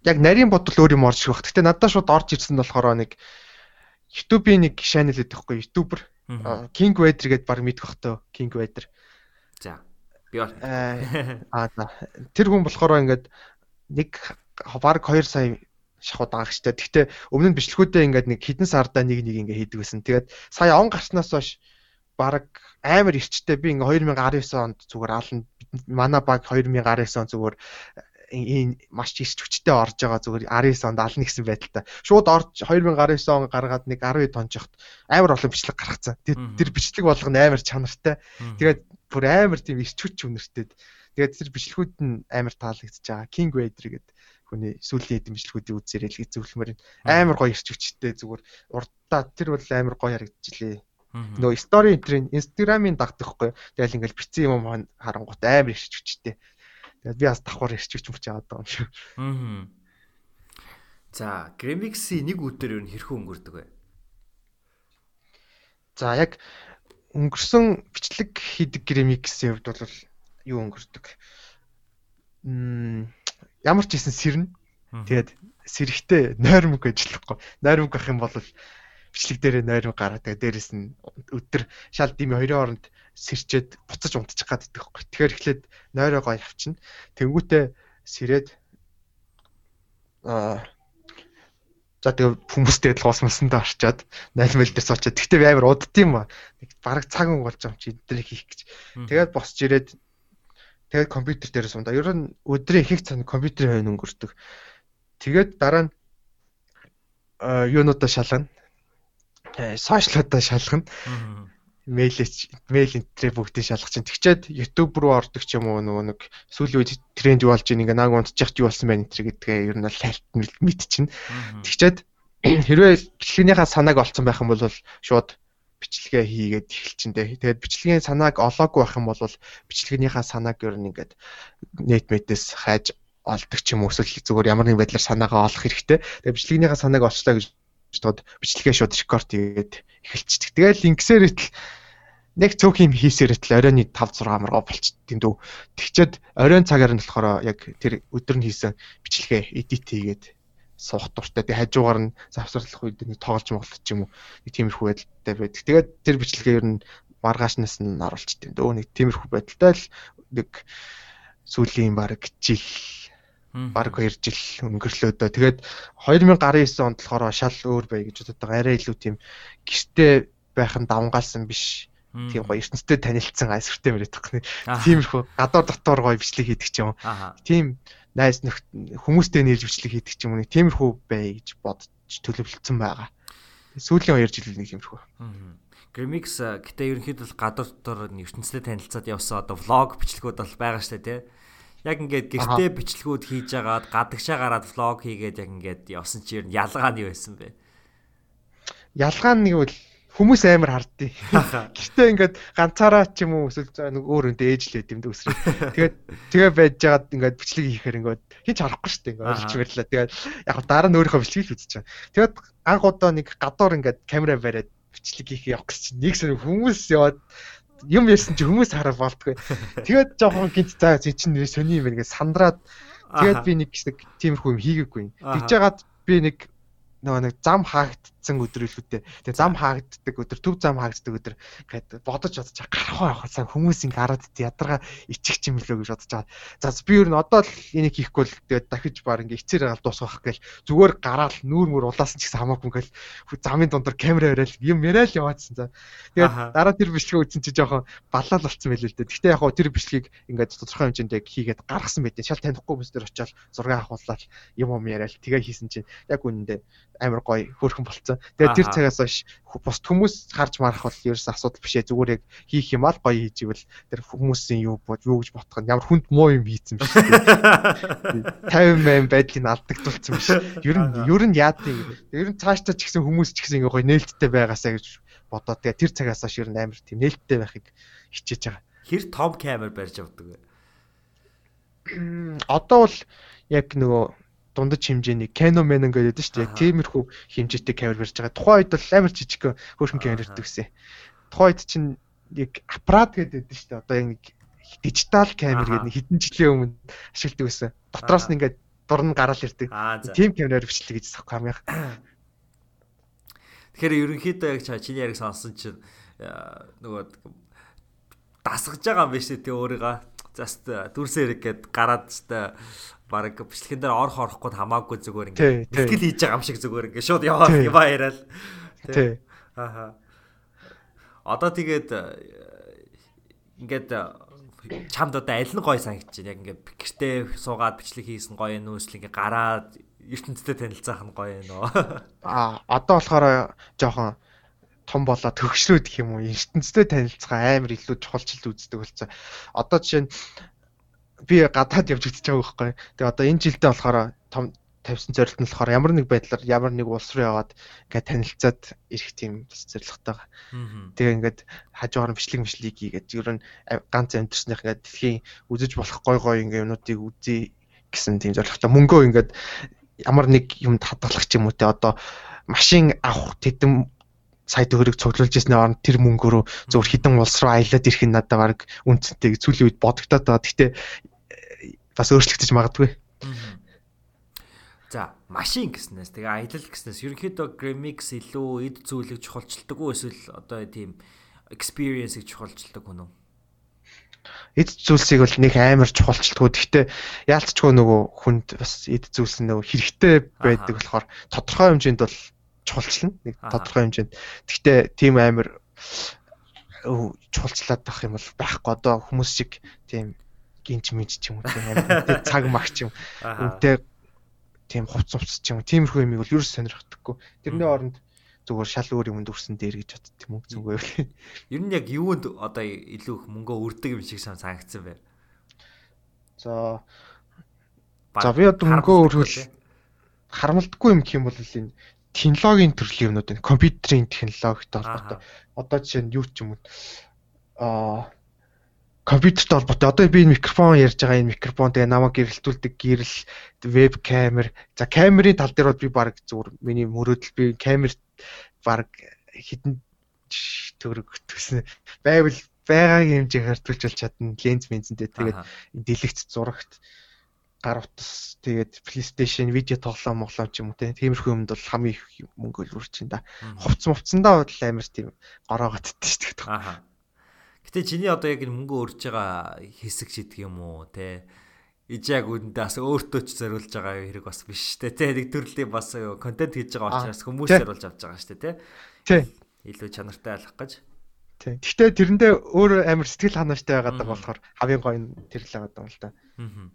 яг нарийн бодол өөр юм орж ирэх. Гэхдээ надад шууд орж ирсэн болохоор нэг YouTube-ийн нэг channel гэдэг байхгүй YouTuber King Vader гэдээ баг мэдэх бах тоо King Vader. За. Би бол аа за. Тэр хүн болохоор ингээд нэг баг 2 сая шахууд байгаа гэжтэй. Гэхдээ өмнө нь бичлэгүүдээ ингээд нэг хідэн сардаа нэг нэг ингээд хийдэг байсан. Тэгээд сая он гарснаас хойш баг амар ирчтэй би ингээ 2019 онд зүгээр аална манай баг 2019 он зүгээр энэ маш ирч хүчтэй орж байгаа зүгээр 19 онд ална гэсэн байдалтай. Шууд орж 2019 он гаргаад нэг 12 тончохт амар олон бичлэг гаргацсан. Тэр бичлэг болгоно амар чанартай. Тэгээд бүр амар тийм ирч хүч үнэртэй. Тэгээд тэр бичлэгүүд нь амар таалагдчихж байгаа. King Vader гэдэг хүний сүүлийн эдэн бичлэгүүдийн үзээрэй л гэж зөвлөмөр. Амар гоё ирч хүчтэй зүгээр урдаа тэр бол амар гоё харагдчихлээ. Нөгөө стори энтрийн Instagram-ын дагдаг хгүй. Тэгэл ингээл бицэн юм харангуут амар ирчих хүчтэй. Тэгээд би бас давхар ирчих хүч мөч яваад байгаа юм шиг. Аа. За, Gramix-ийн нэг өдөр юу хэрхэн өнгөрдөг вэ? За, яг өнгөрсөн бичлэг хийдэг Gramix-ийн хувьд бол юу өнгөрдөг? Мм ямар ч хэсэн сэрнэ. Тэгээд сэрэгтэй нойрмог ажиллахгүй. Нойрмог гэх юм бол бичлэг дээрээ нойрмог гараад тэгээд дээрэс нь өдөр шал дими хоёрын оронд сэрчээд буцаж унтчих гад идэх байхгүй. Тэгэхээр эхлээд нойроо гоё авчна. Тэнгүүтээ сэрээд аа За тэгээ хүмүүстэй л гоосмолсондоо орчоод 0 мэл дээр суучаад тэгтээ би амар удд юм ба. Нэг бараг цаг өнгө болж байгаа юм чи эдгээр хийх гэж. Тэгээд босч ирээд тэгээд компьютер дээр сунда. Ер нь өдрийн их их цаг компьютерын хойно өнгөрдөг. Тэгээд дараа нь юунуудаа шалгана сошиалуудаа шалгана. Мэйлэч мэйл энтрээ бүгдийг шалгах чинь тэгчээд YouTube руу ордог ч юм уу нөгөө нэг сүүлийн үед тренд юу болж ийн ингээ наг унтчих юу болсон байна энэ гэдгээ ер нь хальт мэдчихнэ. Тэгчээд хэрвээ бичлэгнийхаа санааг олцсон байх юм бол шууд бичлэгээ хийгээд эхэлчихэндээ. Тэгээд бичлэгийн санааг олоогүй байх юм бол бичлэгнийхаа санааг ер нь ингээд нэт мэдээс хайж олдог ч юм уу эсвэл зүгээр ямар нэг байдлаар санаагаа олох хэрэгтэй. Тэгээд бичлэгнийхаа санааг олчлаа гэж тод бичлэгээ шууд рекорд хийгээд эхэлчихдэг. Тэгэл ингэсээр итэл нэг цөөх юм хийсээр итэл оройн 5 6 маргаа болчихдээ дөө. Тэгчээд оройн цагаар нь болохоор яг тэр өдөр нь хийсэн бичлэгээ эдит хийгээд суух дуртай. Тэгээ хажуугаар нь завсарлах үед нэг тоглож моглох ч юм уу. Нэг тиймэрхүү байдалтай байдаг. Тэгээд тэр бичлэгээ ер нь маргаашнаас нь оруулчихдээ дөө. Нэг тиймэрхүү байдалтай л нэг сүүлийн баг жил баг 2 жил өнгөрлөө дөө. Тэгээд 2019 онд болохоор шал өөр бай гэж боддог. Арай илүү тийм гэрте байх нь давнгаалсан биш. Тийм гоё ертөнцтэй танилцсан айсвартай мөрөд тохны. Тиймэрхүү гадуур дотор гоё бичлэг хийдэг ч юм. Тийм найз нөхд хүмүүстэй нэрж бичлэг хийдэг ч юм уу. Тиймэрхүү бай гэж бодож төлөвлөсөн байгаа. Сүүлийн 2 жил нэг тиймэрхүү. Grimix гэтээ ерөнхийдөө гадуур дотор ертөнцтэй танилцаад явсан одоо влог бичлэгүүд бол байгаа штэ тий яг ингээд гэртээ бичлэгүүд хийж агаад гадагшаа гараад влог хийгээд яг ингээд явсан чи ер нь ялгаа нь юу байсан бэ? Ялгаа нь нэг бол хүмүүс амар харддیں۔ Гэртээ ингээд ганцаараа ч юм уу эсвэл нэг өөр өнтэй ээжлээд юм дүүсрээ. Тэгээд тэгээ байж жагаад ингээд бичлэг хийхээр ингээд хинч харахгүй шүү дээ. Ингээд олж мэрлээ. Тэгээд яг дараа нь өөрийнхөө бичлэгийг үзэж байгаа. Тэгээд анх удаа нэг гадуур ингээд камера бариад бичлэг хийх явах гэж чинь нэг сар хүмүүс яваад юм ярьсан чи хүмүүс хараа болтгүй. Тэгээд жоохон гинт за чи чинь сони юм ингээд сандраад тэгээд би нэг нэг тиймэрхүү юм хийгээгүй. Тэгж жагаад би нэг нөгөө нэг зам хаагдсан өдөр илүүтэй. Тэгээ зам хаагддаг өдөр, төв зам хаагддаг өдөр гэхэд бодож бодож гарах байхасаа хүмүүс ингэ хараад ядарга ичих юм лөө гэж бодож байгаа. За би ер нь одоо л энийг хийхгүй л тэгээ дахиж баар ингэ ицээр гал дуусгах гээл зүгээр гараал нүүр мөр улаасан ч гэсэн хамаагүй ингээл замын дундор камера барайл юм яриа л яваадсан за. Тэгээд дараа тэр бичлэг үзсэн чи жоохон балаал болцсон байл л дээ. Гэхдээ яг хоо тэр бичлэгийг ингээд тодорхой хэмжээнд яг хийгээд гаргасан байдیں۔ Шал танихгүй хүмүүс төр очиад зураг авахулаад юм юм яриа л тэгээ хийсэн чинь яг үнэндээ амар гоё хөөрхөн болцсон. Тэгээд тэр цагаас хойш бус хүмүүс харж марах бол ерөөс асуудал биш ээ. Зүгээр яг хийх юм аа гоё хийж ивэл тэр хүмүүсийн юу бод юу гэж бодох нь ямар хүнд муу юм хийцэн биш. 50 мэн байдлыг алдагдуулсан биш. Ер нь ер нь яад юм. Ер нь цаашдаа ч гэсэн хүмүүс ч гэсэн ингээ гоё нээлттэй байгаасаа гэж бодоод тэгээд тэр цагаас хойш ер нь амар тийм нээлттэй байхыг хичээж байгаа. Хэр том камер барьж авдаг вэ? Одоо бол яг нөгөө дундаж хэмжээний Canon Canon гэдэг шүү дээ. Тиймэрхүү хэмжээтэй камер барьж байгаа. Тухайн үед бол амар жижиг хөөрхөн камер гэсэн. Тухайн үед чинь яг аппарат гэдэг шүү дээ. Одоо яг дижитал камер гэдэг хэдэн жилийн өмнө ашигладаг байсан. Дотроос нь ингээд дурн гараал ирдэг. Тийм камераар бичлэг гэж сах камер. Тэгэхээр ерөнхийдөө яг чиний яриг сонсон чинь нөгөө дасгаж байгаа юм биш үү тий өөрийгөө. Заст дүрсээр гээд гараад та баг бичлэгэн дээр орох орохгүй хамаагүй зүгээр ингээд бэлтгэл хийж байгаа юм шиг зүгээр ингээд шууд яваа яваа яриад. Тий. Ааха одоо тэгээд э, ингээд э, чамд одоо аль нь гоё санагдаж байна яг ингээд гэртээ суугаад бичлэг хийсэн гоё нөөсл ингээд гараад ертөнцтэй танилцаах нь гоё нөө. А одоо болохоор жоохон том болоо төгшрөөд гэх юм уу ертөнцтэй танилцгаа амар илүү чухалчл үздэг болсон. Одоо жишээ нь би гадаад явж үзэж байгаа байхгүй. Тэгээ одоо энэ жилдээ болохоор том тавьсан зорилт нь болохоор ямар нэг байдлаар ямар нэг улс руу яваад ингээд танилцаад ирэх тийм бас зорилготой. Тэгээ ингээд хажуугаар бичлэг мишлиг хийгээд ер нь ганц амьдрсных ингээд дэлхийн үзэж болох гой гой ингээд юмнуудыг үзье гэсэн тийм зорилготой. Мөнгөө ингээд ямар нэг юмд хадгалах ч юм уу те одоо машин авах тэдэм сая төгрөг цуглуулж ирсний оронд тэр мөнгөөрөө зөвхөн хідэн улс руу аялаад ирэх нь надад баг үнцэнтэй сүүлийн үед бодогдоод байгаа. Гэхдээ бас өөрчлөгдөж магадгүй. За, машин гэснээс тэгээ аялал гэснээс ерөнхийдөө Gramix илүү эд зүйлийг чухалчилдаг уу эсвэл одоо тийм experience-ийг чухалчилдаг хүн үү? Эд зүйлсийг бол нэг амар чухалчилдаггүй. Гэхдээ яалтчгүй нөгөө хүнд бас эд зүйлс нөгөө хэрэгтэй байдаг болохоор тодорхой хэмжээнд бол чухалчлана. Нэг тодорхой хэмжээнд. Гэхдээ тийм амар чухалчлаад байх юм бол байхгүй. Одоо хүмүүс шиг тийм гинж мэж ч юм уу тийм амар цаг мах ч юм. Үнтэй тийм хувц хувц ч юм тиймэрхүү юмыг бол ерөөс сонирхдаггүй. Тэрний оронд зүгээр шал өөр юмд үрсэн дээр гэж бодд юм уу зүгээр. Ер нь яг юунд одоо илүү их мөнгө өрдөг юм шиг санагдсан бэ? За За би одоо мөнгө өргөл харамлдаггүй юм гэх юм бол энэ технологийн төрлийн юмнууд энэ компьютерийн технологитой холбоотой. Одоо жишээ нь юу ч юм уу? Аа компьютертэй холбоотой. Одоо би микрофон ярьж байгаа энэ микрофон тэгээ намайг гэрэлтүүлдэг гэрэл веб камер. За камерын тал дээр бол би баг зүгээр миний мөрөөдөл би камер баг хідэн төгрөг төсөн байвал байгаагийн хэмжээгээр төлж болж чадна. Ленз мензэнтэй тэгээд дэлгэц зурагт гар утас тэгээд PlayStation видео тоглоом моглоом ч юм уу тиймэрхүү юмд бол хамгийн их мөнгө өрч чинь да. Хувц мувцсандаа бол амар тийм гороогоод тэтэж дээ. Аа Гэтэ чиний одоо яг мөнгө өрж байгаа хэсэг шийдэх юм уу те? Иж яг үндэ бас өөртөө ч зориулж байгаа хэрэг бас биш те. Тэ нэг төрлийн бас контент хийж байгаа учраас хүмүүс зориулж авч байгаа дээ те. Тий. Илүү чанартай алах гэж. Тий. Гэхдээ тэрэндээ өөр амар сэтгэл ханаштай байгаад байгаа болохоор хавийн гоё тэр л байгаа юм л да. Аа.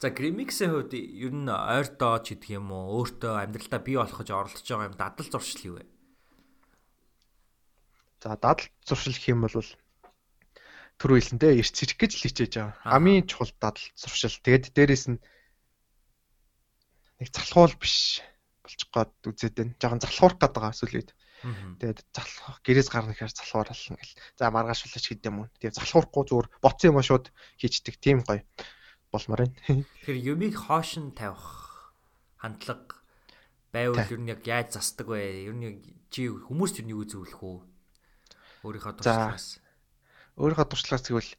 За Grimix-ийн хувьд ер нь ойртоо ч гэдэг юм уу өөртөө амьдралдаа бий болгож оролцож байгаа юм дадал зуршил юу вэ? За дадал зуршил гэх юм бол түр хэлсэнтэй эрт цэрэг гэж л хичээж байгаа. Амийн чухал дадал зуршил. Тэгээд дээрэс нь нэг залхуул биш болчих гоод үзээд байна. Жохон залхуурах гээд байгаа сүлээд. Тэгээд залхуурах гэрээс гарна гэхээр залхуурална гэл. За маргааш улаач хэд юм уу. Тэгээд залхуурахгүй зүгээр боцсон юм шууд хийчдэг тийм гоё болмоор байна. Тэгэхээр юмыг хоош нь тавих хандлага байвал ер нь яг яаж засдаг вэ? Ер нь чи хүмүүст ер нь юу зөвлөх үү? Өөрийнхөө туршлагаас. Өөрийнхөө туршлагаас гэвэл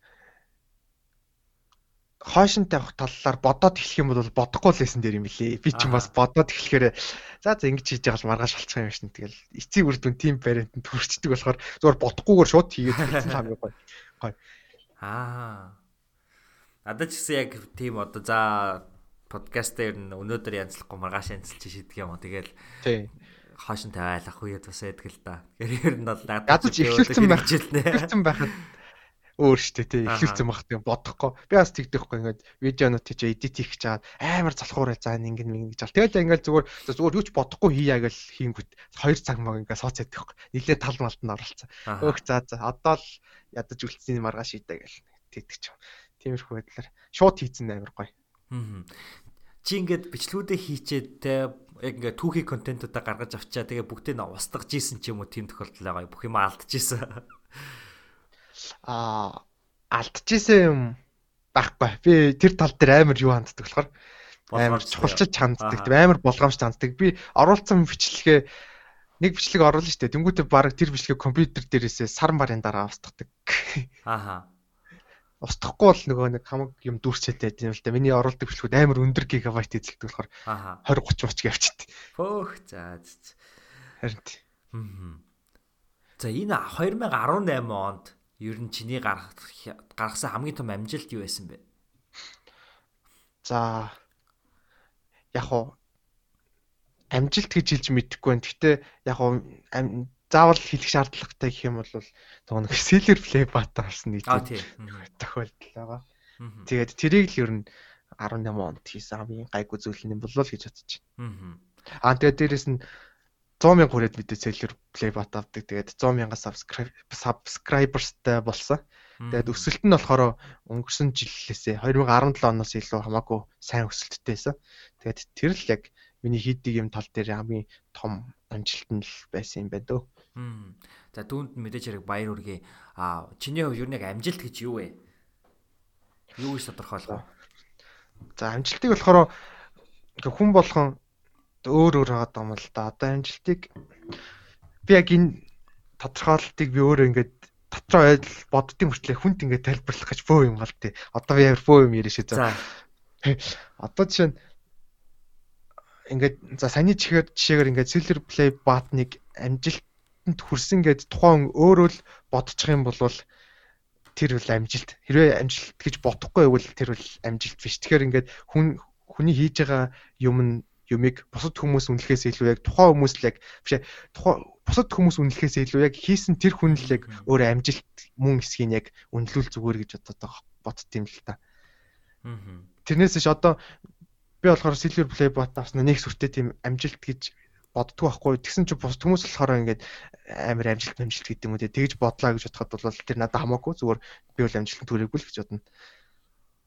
хойшин тавих талаар бодоод эхлэх юм бол бодохгүй л байсан дээр юм билээ. Би ч бас бодоод эхлэхээр за за ингэж хийж байгаа л маргааш шалцах юм шин. Тэгэл эцсийн үр дүн тим бариант төрчдөг болохоор зөвөр бодохгүйгээр шууд хийгээд хэлсэн хамгийн. Гоё. Аа. Надад ч гэсэн яг тийм одоо за подкаст дээр өнөөдөр янзлахгүй маргааш янзлж шийдэх юм уу. Тэгэл хаашин тавиалах үед бас байдаг л да. Тэгэхээр ер нь бол гадууч ихлүүлсэн байх ихлүүлсэн байхад өөр штэ тий ихлүүлсэн байх тийм бодохгүй. Би бас тэгдэхгүй ингээд видеонууд тийч эдит хийх гэж чаад амар залхуурай заа ингэ ингэ гэж бол. Тэгэл ингээд зүгээр зүгээр юу ч бодохгүй хийя гэж хийнгүүт 2 цаг маг ингээд сууц яддаг. Нилээ тал малд нь оролцсон. Өөх за за одоо л ядаж үлдсэний маргааш идэ гэл тэгдэг ч юм. Тиймэрхүү байдлаар шууд хийцэн амар гоё. Аа. Чи ингээд бичлгүүдээ хийчээд те яг ингээ түүхий контентуудаа гаргаж авчаа тэгээ бүгдийг нь устгаж исэн ч юм уу тийм тохиолдол байгаа бүх юм алдчихсан. Аа алдчихсан юм байхгүй. Би тэр тал дээр амар юу ханддаг болохоор амар чухалчиж ханддаг. Амар болгоомж ханддаг. Би оруулсан бичлэгээ нэг бичлэг оруулна шүү дээ. Тэнгүүтээ баг тэр бичлэг компьютер дээрээсээ сар марын дараа устгадаг. Ааха устгахгүй бол нөгөө нэг хамаг юм дүүрчээд байт юм л да. Миний оруулдаг бичлэгүүд амар өндөр гигабайт эзэлдэг болохоор 20 30 30 явчихдээ. Хөөх за. Харин. За энэ 2018 онд ер нь чиний гаргах гаргасан хамгийн том амжилт юу байсан бэ? За яг уу амжилт гэж хэлж мэдэхгүй байна. Гэхдээ яг уу заавал хэлэх шаардлагатай гэх юм бол нэг seller play button харсан нэг тохиолдол байгаа. Тэгээд тэрийг л ер нь 18 онд хийсэн хамгийн гайгүй зүйл болов л гэж байна. Аа тэгээд дээрэс нь 100 мянга хүрээд мэдээ seller play button авдаг. Тэгээд 100 мянга subscribe subscribersтай болсон. Тэгээд өсөлт нь болохоор өнгөрсөн жилээсээ 2017 оноос илүү хамаагүй сайн өсөлттэй байсан. Тэгээд тэр л яг миний хийдэг юм тал дээр хамгийн том амжилт нь л байсан юм байна дөө. За түүнд мэдээж хэрэг баяр хүргэе. А чиний хувьд юу нэг амжилт гэж юу вэ? Юу гэж тодорхойлох вэ? За амжилтыг болохоор хүн болгон өөр өөр байгаа юм л да. Одоо амжилтыг би яг энэ тодорхойлолтыг би өөрөө ингээд дотроо ойл боддгийн хүртлээ хүнд ингээд тайлбарлах гэж бөө юм гал тий. Одоо би яг бөө юм яриа шээ. За. Одоо жишээ нь ингээд за саний чихээр жишээгээр ингээд Silver Play баатныг амжилтанд хүрсэн гэд тухайн өөрөө л бодчих юм бол тэр бол амжилт. Хэрвээ амжилт гэж бодохгүй байвал тэр бол амжилт биш. Тэгэхээр ингээд хүн хүний хийж байгаа юм нь юмыг бусад хүмүүс үнэлэхээс илүү яг тухайн хүмүүс л яг биш тухайн бусад хүмүүс үнэлэхээс илүү яг хийсэн тэр хүн л яг өөр амжилт мөн хэсгийг яг үнэлүүл зүгээр гэж одоо бодд юм л та. Тэрнээс ч одоо би болохоор Silver Play bot авснаа нэг сүртэй тийм амжилт гэж боддгоо байхгүй. Тэгсэн чинь бус хүмүүс болохоор ингээд амар амжилт амжилт гэдэг юм үү тэгж бодлаа гэж бодоход бол тэр надад хамаагүй зүгээр би бол амжилт төрөөгүй л гэж бодно.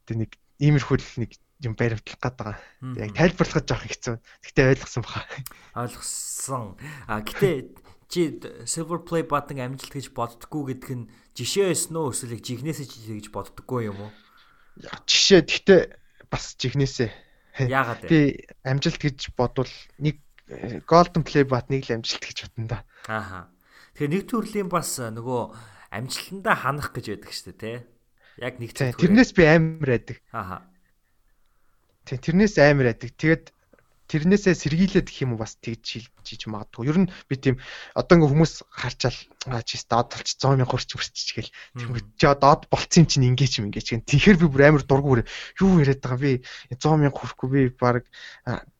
Тэг нэг иймэрхүү л нэг юм баримтлах гээд байгаа. Яг тайлбарлахад жоох хэцүү. Гэтэ ойлгосон баха. Ойлгосон. А гэтэ чи Silver Play button амжилт гэж боддггүй гэдг нь жишээ байсан уу эсвэл жигнэсээ гэж боддггүй юм уу? Жишээ гэтэ бас жигнэсээ. Яагаад вэ? Би амжилт гэж бодвол нэг Golden Play button-ыг л амжилт гэж бодно да. Ааха. Тэгэхээр нэг төрлийн бас нөгөө амжилтандаа ханах гэж байдаг шүү дээ, тий? Яг нэг зүйл. Тэрнээс би амар байдаг. Ааха. Тий, тэрнээс амар байдаг. Тэгээд тэрнээсээ сэргийлээд гэх юм уу бас тэгж хийж магадгүй. Ер нь би тийм одоо ингээ хүмүүс харчаал аа чи доод толч 100 мянга хүрч хүрч гэл. Тэгмээ чи доод болцсон юм чинь ингээ юм ингээ чинь. Тэгэхээр би бүр амар дургу бүр юу яриад байгаа би 100 мянга хүрэхгүй би баг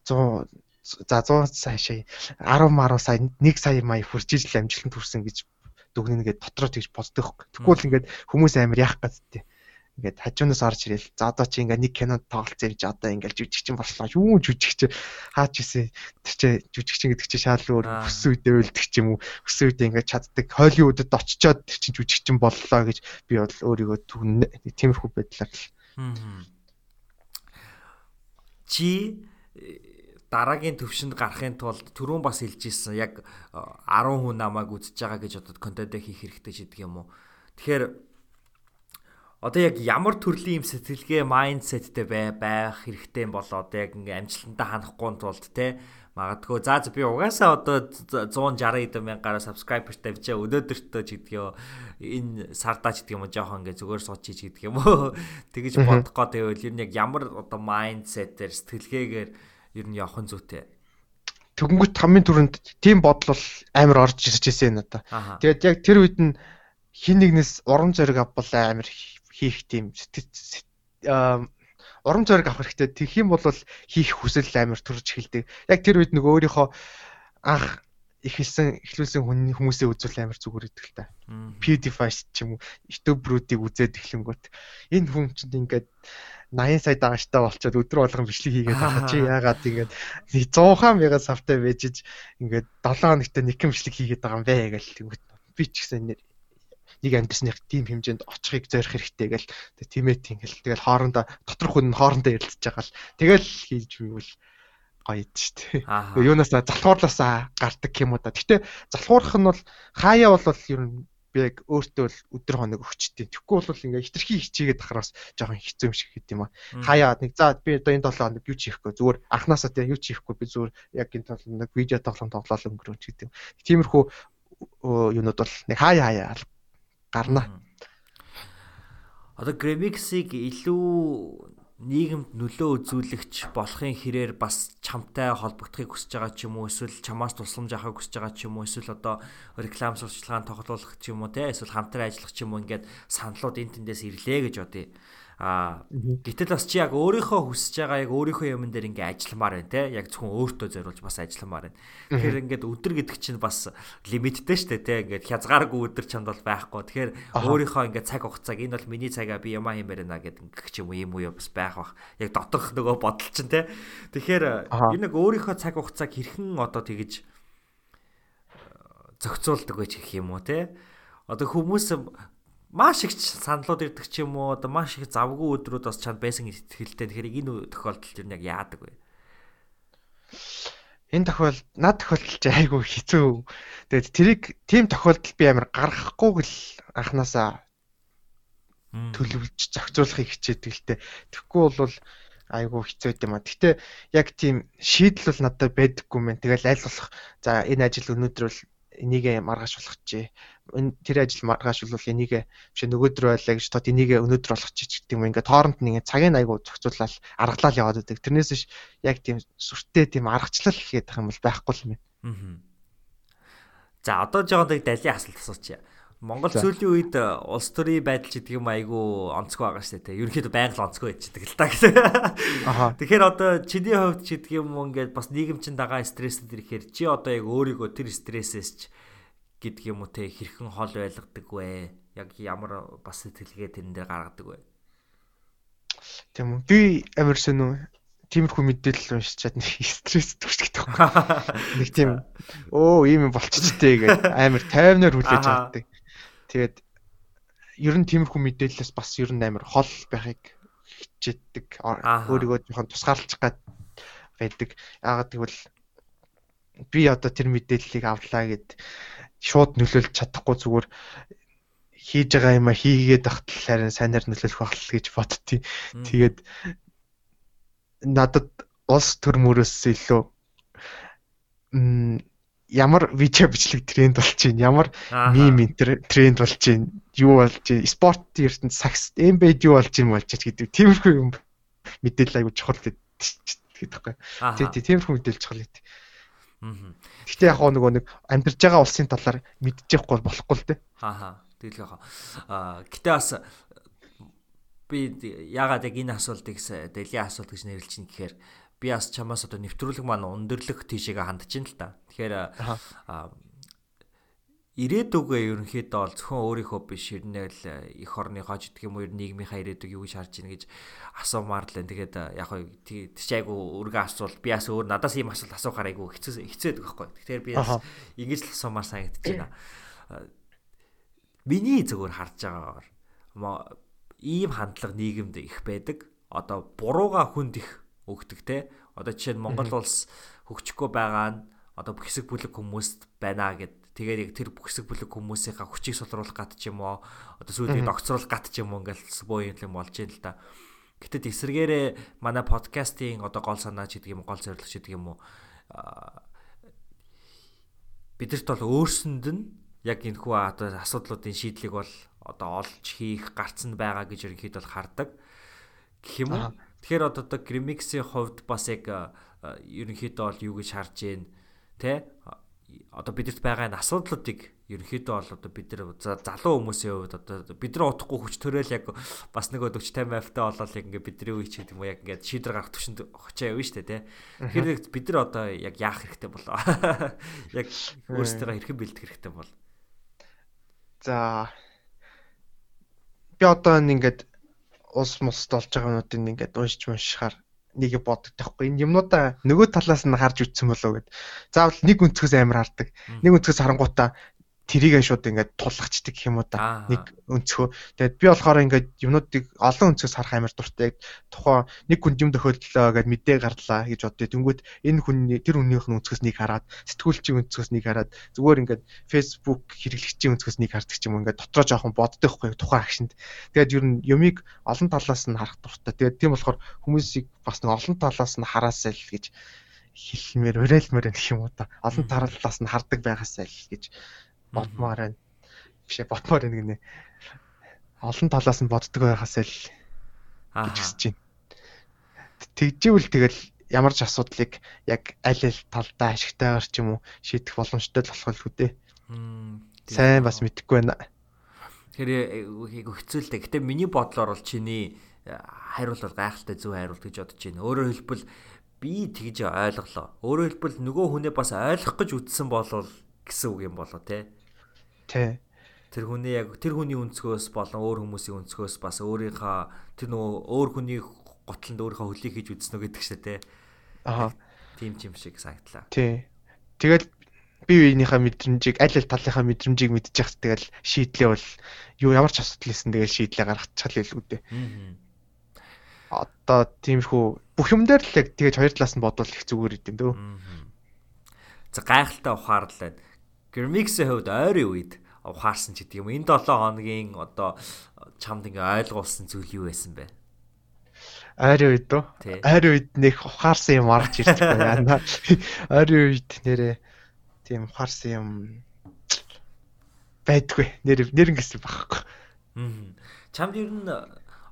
100 за 100 цаашаа 10 10 сая 1 сая мая хүрчиж л амжилтанд хүрсэн гэж дүгнэнэ гэдэг дотроо тэгж боддог. Тэгвэл ингээд хүмүүс амар яах гэдэг ингээд хажуунаас орж ирэл за одоо чи ингээд нэг кинонд тоглолцсон юм чи одоо ингээд жүжигчин боллоо. Юу жүжигч хаач исэн тэр чи жүжигчин гэдэг чи шал өөр өссөн үедээ үлдэх юм уу? Өссөн үедээ ингээд чаддаг холливуудад очичоод тэр чи жүжигчин боллоо гэж би бол өөрийгөө түгнэ тиймэрхүү байдлаар л чи дараагийн төвшөнд гарахын тулд түрүүн бас хэлжсэн яг 10 хүн намайг үзэж байгаа гэж одоо контент хийх хэрэгтэй ч гэдэг юм уу. Тэгэхээр одоо яг ямар төрлийн юм сэтгэлгээ майндсеттэй бай байх хэрэгтэй юм болоо одоо яг ингээм амжилтандаа ханахгүй тулд те магадгүй за би угаасаа одоо 160 эд мянгаар subscriber тавьчаа өнөөдөртөө ч гэдгийо энэ сардаа ч гэдэг юм жоохон ингээ зүгээр сууч ч гэдэг юм уу тэгэж бодох гоо тэгвэл ер нь яг ямар одоо майндсетээр сэтгэлгээгээр ер нь явах нь зүйтэй. Тэгэнгүүт хамгийн түрүүнд тийм бодол амар орж ирж ирсэн надаа. Тэгээд яг тэр үед нь хин нэгнээс урам зориг авбал амар хийх тийм урам зориг авах хэрэгтэй. Тэгэх юм бол хийх хүсэл амар төрж эхэлдэг. Яг тэр үед нөгөө өөрийнхөө анх ихэлсэн эхлүүлсэн хүмүүсээ үзүүл амар зүгээр идэг л та. PewDiePie ч юм уу YouTube руудыг үзээд эхлэнгүүт энэ хүн чинь ингээд 80 сая дагагчтай болчиход өдөр болгон бичлэг хийгээд байгаа чи яагаад ингээд 100 мянган савтай байжж ингээд 7 хоногт нэг юм бичлэг хийгээд байгаа юм бэ тэгвэл би ч гэсэн нэг амьдсных тийм хэмжээнд очихыг зорих хэрэгтэй гэл. Тиймээ тэгэл тэгэл хоорондоо доторх хүн хоорондоо ярилцж байгаа л. Тэгэл хийж байвал гоё шүү дээ. Юунаас залхуурлаасаа гардаг юм уу да. Гэтэ залхуурах нь бол хаяа бол ер нь би яг өөртөө л өдөр хоног өгчтiin. Тэгэхгүй бол ингээ хитрхи хичээгээд ахраас жоохон хэцүү юм шиг гэдэг юм аа. Хаяа нэг за би одоо энэ 7 хоног юу хийхгүй зүгээр анханасаа тийм юу хийхгүй би зүгээр яг энэ тоглоом видео тоглоом тоглоол өнгөрөөч гэдэг. Тиймэрхүү юунууд бол нэг хаяа хаяа гарна. Одоо Gramix-ыг илүү нийгэмд нөлөө үзүүлэгч болохын хэрээр бас чамтай холбогдохыг хүсэж байгаа ч юм уу эсвэл чамаас тусламж авахыг хүсэж байгаа ч юм уу эсвэл одоо реклам сурчлагын тоглоулах ч юм уу те эсвэл хамтран ажиллах ч юм уу ингээд саналууд энэ тэндээс ирлээ гэж бодъё. Аа гэтэл бас чи яг өөрийнхөө хүсэж байгаа яг өөрийнхөө юмн дээр ингээ ажилламаар байна те яг зөвхөн өөртөө зориулж бас ажилламаар байна. Тэгэхээр ингээд өдөр гэдэг чинь бас лимиттэй штэ те ингээд хязгааргүй өдөр чамд бол байхгүй. Тэгэхээр өөрийнхөө ингээ цаг хугацааг энэ бол миний цагаа би ямаа юм байна гэдэг ингээ ч юм уу юм уу бас байх бах. Яг доторх нөгөө бодол чинь те. Тэгэхээр энэ нэг өөрийнхөө цаг хугацааг хэрхэн одоо тэгэж зохицуулдаг байж гэх юм уу те. Одоо хүмүүс маш их саналууд ирдэг ч юм уу одоо маш их завгүй өдрүүд бас чанд байсан ихтгэлтэй тэгэхээр энэ тохиолдолд юу яг яадаг вэ? Энэ тохиол над тохиолдол чи айгүй хэцүү. Тэгээд тэрийг тийм тохиолдол би амар гаргахгүй л анханасаа төлөвлөж зохицуулахыг хичээдэг л те. Тэгэхгүй бол айгүй хэцүү юм а. Гэтэ яг тийм шийдэл бол надад байдаггүй мэн. Тэгэл аль болох за энэ ажил өнөөдөр бол энийг маргааш болгох чи энэ тэр ажил маргааш бол энийг биш нөгөөдөр байлаа гэж тод энийг өнөөдөр болгох чи гэдэг юм ингээд тооронд нь ингээд цагийн айгуу зохицуулаад аргалал яваад байдаг. Тэрнээс биш яг тийм сүртэй тийм аргачлал хийх юм бол байхгүй юм. Аа. За одоо нэг далийн асуулт асуучих. Монгол сүүлийн үед улс төрийн байдал ч гэдэг юм айгүй онцгой байгаа шүү дээ. Ерөнхийдөө байнга л онцгой байждаг л та. Тэгэхээр одоо чиний хувьд ч гэдэг юм ингээд бас нийгэмчин дагаа стрессэд ирэхээр чи одоо яг өөрийгөө тэр стрессээс ч гэдэг юм уу те хэрхэн хол байлгадаг вэ? Яг ямар бас сэтгэлгээ тэрэн дээр гаргадаг вэ? Тийм үү. Би амар сонь тиймэрхүү мэдээлэл уншичаад нэг стресс төрчихдөг. Нэг тийм өө ийм юм болчихжээ гэдэг амар тайвнаар хүлээж авдаг. Тэгээд ер нь тиймэрхүү мэдээлэлээс бас ер нь амар хол байхыг хичээдэг. Өөрийгөө жоохон тусгаарлах гад байдаг. Яагаад гэвэл би одоо тэр мэдээллийг авлаа гэд шууд нөлөөлж чадахгүй зүгээр хийж байгаа юм а хийгээд ахтал харин сайнаар нөлөөлөх байх л гэж боддتي. Тэгээд надад улс төр мөрөөс илүү ямар видео бичлэг тренд болж байна ямар мим тренд болж байна юу болж байна спорт ертөнд сакс эмбед юу болж юм болж гэдэг тиймэрхүү юм мэдээлэл айгу чухал гэдэг байхгүй. Тий тий тиймэрхүү мэдээлэл чухал гэдэг. Гэхдээ яг нөгөө нэг амьдарч байгаа улсын талаар мэдчихгүй болохгүй л дээ. Аа тэгэл яг аа гэтээ бас би ягаад яг энэ асуултыг дэлийн асуулт гэж нэрлэж чинь гэхээр би бас чамаас одоо нэвтрүүлэг маань өндөрлөх тийшээгээ хандж ин л та. Тэгэхээр ирээдүгөө ерөнхийдөө бол зөвхөн өөрийнхөө биш ирнээл эх орны хож гэх юм уу нийгмийнхаа ирээдүг юу гэж харж ийн гэж асуумаар л энэ тэгээд яг хоо тийч айгу өргө асуул би бас өөр надаас ийм асуулт асуухаар айгу хэцүү хэцээд байхгүй. Тэгэхээр би бас ингэж л асуумаар санагдаж байна. Миний зөвөр харж байгаагаар ийм хандлага нийгэмд их байдаг. Одоо бурууга хүнд их өгдөг те. Одоо жишээ нь Монгол улс хөгжихгүй байгаа нь одоо хэсэг бүлэг хүмүүст байна гэд тэгээд яг тэр хэсэг бүлэг хүмүүсийнхаа хүчийг сулруулах гат ч юм уу одоо сүйдийг докцруулах гат ч юм уу ингээл боо юм болж байна л да. Гэтэ эсэргээрээ манай подкастын одоо гол санаа ч гэдэг юм гол зорилго ч гэдэг юм уу бидэрт бол өөрсөнд нь яг энэ хүү одоо асуудлуудын шийдлийг бол одоо олж хийх гарцсан байгаа гэж ерөнхийдөө бол хардаг. Гэх юм уу? Тэгэхээр одоо Grimix-ийн хувьд бас яг ерөнхийдөө бол юу гэж харж ийн тэ одоо бидэрт байгаа энэ асуудлуудыг ерөнхийдөө бол одоо бид нар залуу хүмүүсийн хувьд одоо бид нар утахгүй хүч төрөөл яг бас нэг 40 50 автай болол яг ингээ бидний үе ч гэдэг юм уу яг ингээ шийдвэр гаргах төвшөнд очоо явна шүү дээ тэ. Тэгэхээр бид нар одоо яг яах хэрэгтэй болоо. Яг өөрсдөө хэрхэн бэлдэх хэрэгтэй бол. За би одоо ингээд улс мулст болж байгаа юмнуудыг ингээд уншиж уншихаар нэг боддог таахгүй энэ юмнуудаа нөгөө талаас нь харж үтсэн болов гэд. Заавал нэг өнцгөөс амар хардаг. Нэг өнцгөөс харангуудаа тэрийг шууд ингээд тулгачдаг юм уу да. Нэг өнцгөө. Тэгээд би болохоор ингээд юмнуудыг олон өнцгөөс харах амар дуртай. Тухайн нэг хүн юм тохиолдлоо гэд мэдээ гарлаа гэж боддөө. Тэнгүүт энэ хүний тэр хүнийх нь өнцгөөс нэг хараад, сэтгүүлчийн өнцгөөс нэг хараад зүгээр ингээд Facebook хэрэглэгчийн өнцгөөс нэг хардаг юм ингээд дотроо жоохон боддог хгүй тухайн агшинд. Тэгээд ер нь юмыг олон талаас нь харах дуртай. Тэгээд тийм болохоор хүмүүсийг бас нэг олон талаас нь хараасай л гэж хэлмээр уриалмаар гэх юм уу та. Олон талаас нь хардаг байгаасай л гэж бодмоор байна. Бишээ бодмоор байна гинэ. Олон талаас нь боддог байхаас л гэж хүсэж байна. Тэгжээвэл тэгэл ямар ч асуудлыг яг аль аль талдаа ашигтайгаар ч юм уу шийдэх боломжтой л болох л үдээ. Сайн бас мэдэхгүй байна. Тэгэхээр хэцүүлтэй. Гэтэ миний бодлоор бол чиний э, хариулт бол гайхалтай зөв хариулт гэж бодож байна. Өөрөөр хэлбэл би тэгж ойлголоо. Өөрөөр хэлбэл нөгөө хүнээ бас ойлгох гэж үтсэн болвол гэсэн үг юм болоо те. Тий. Тэр хүний яг тэр хүний өнцгөөс болон өөр хүмүүсийн өнцгөөс бас өөрийнхөө тэр нөгөө өөр хүний готлонд өөрийнхөө хөлийг хийж үзснө гэдэг шээ те. Аа. Тим чим шиг санагдлаа. Тий. Тэгэл бие биенийхээ мэдрэмжийг аль аль талынхаа мэдрэмжийг мэдчих тэгэл шийдлээ бол юу ямар ч асуудал хийсэн тэгэл шийдлээ гаргачихлаа л үү дээ. Одоо тиймэрхүү бүх юм дээр л яг тэгэж хоёр талаас нь бодвол их зүгээр идэм дөө. За гайхалтай ухаарлаа. Гермиксийн хувьд ойрын үед ухаарсан ч гэдэг юм. Энэ 7 хоногийн одоо чамд ингээ ойлгуулсан зүйл юу байсан бэ? Ойрын үед үү? Ойрын үед нэг ухаарсан юм орж ирдэг байна. Ойрын үед нэрээ тийм ухаарсан юм байдгүй. Нэр нэр ингэсэн багхгүй. Чамд ер нь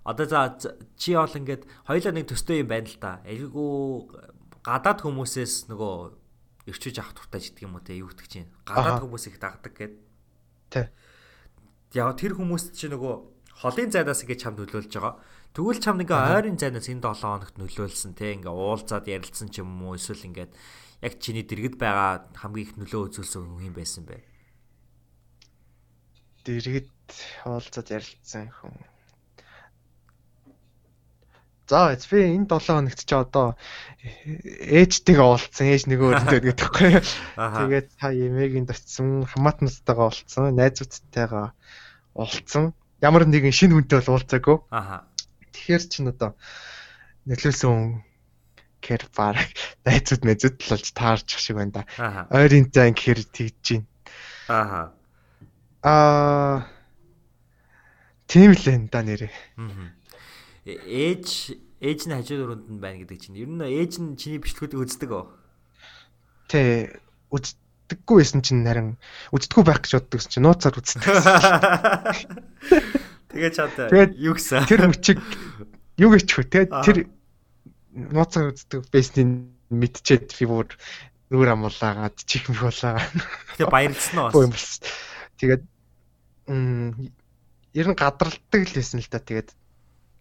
одоо за чи бол ингээд хоёлаа нэг төстэй юм байна л та. Айгуу гадаад хүмүүсээс нөгөө ирчүүж авах туртай гэдэг юм уу те юу гэдэг чинь. Гадаад хүмүүс их дагдаг гэд. Тэ. Яг тэр хүмүүс чи нөгөө холын зайнаас ингээд чамд нөлөөлж байгаа. Тэгвэл чамд ингээ ойрын зайнаас энэ 7 хоногт нөлөөлсөн те ингээ уулзаад ярилцсан ч юм уу эсвэл ингээд яг чиний дэргэд байгаа хамгийн их нөлөө үзүүлсэн хүн юм байсан бэ? Дэргэд уулзаад ярилцсан хүн. За би энэ 7 хоногт ч одоо ээжтэйгээ уулзсан. Ээж нэг өөрөндөө гэдэг тэгэхгүй. Тэгээд та эмээгийн дочсон, хамаатнуудтайгаа уулзсан, найзуудтайгаа уулзсан. Ямар нэгэн шинэ хүнтэй бол уулзаагүй. Аха. Тэгэхээр чин одоо нөлөөсөн гэхэр баг найзууд мэзүүд л болж таарч шиг байна да. Ойрын зан гэхэр тэгж чинь. Аа. Аа тийм л энэ да нэрээ. Ээж ээж нь хажуу дөрөнд нь байна гэдэг чинь. Ер нь ээж нь чиний бичлэгүүдийг үздэг үү? Тэ үздэггүй байсан чинь харин үздэггүй байх гэж боддог чинь нууцаар үздэг. Тэгээ чад юу гэсэн? Тэр мөчиг юу гэж хөө те тэр нууцаар үздэг бэсний мэдчихэд би бүр нүур амуулаагаад чих мөхөлаагаа. Тэгээ баярлсан уу бас. Тэгээд м ер нь гадралдаг л байсан л да. Тэгээд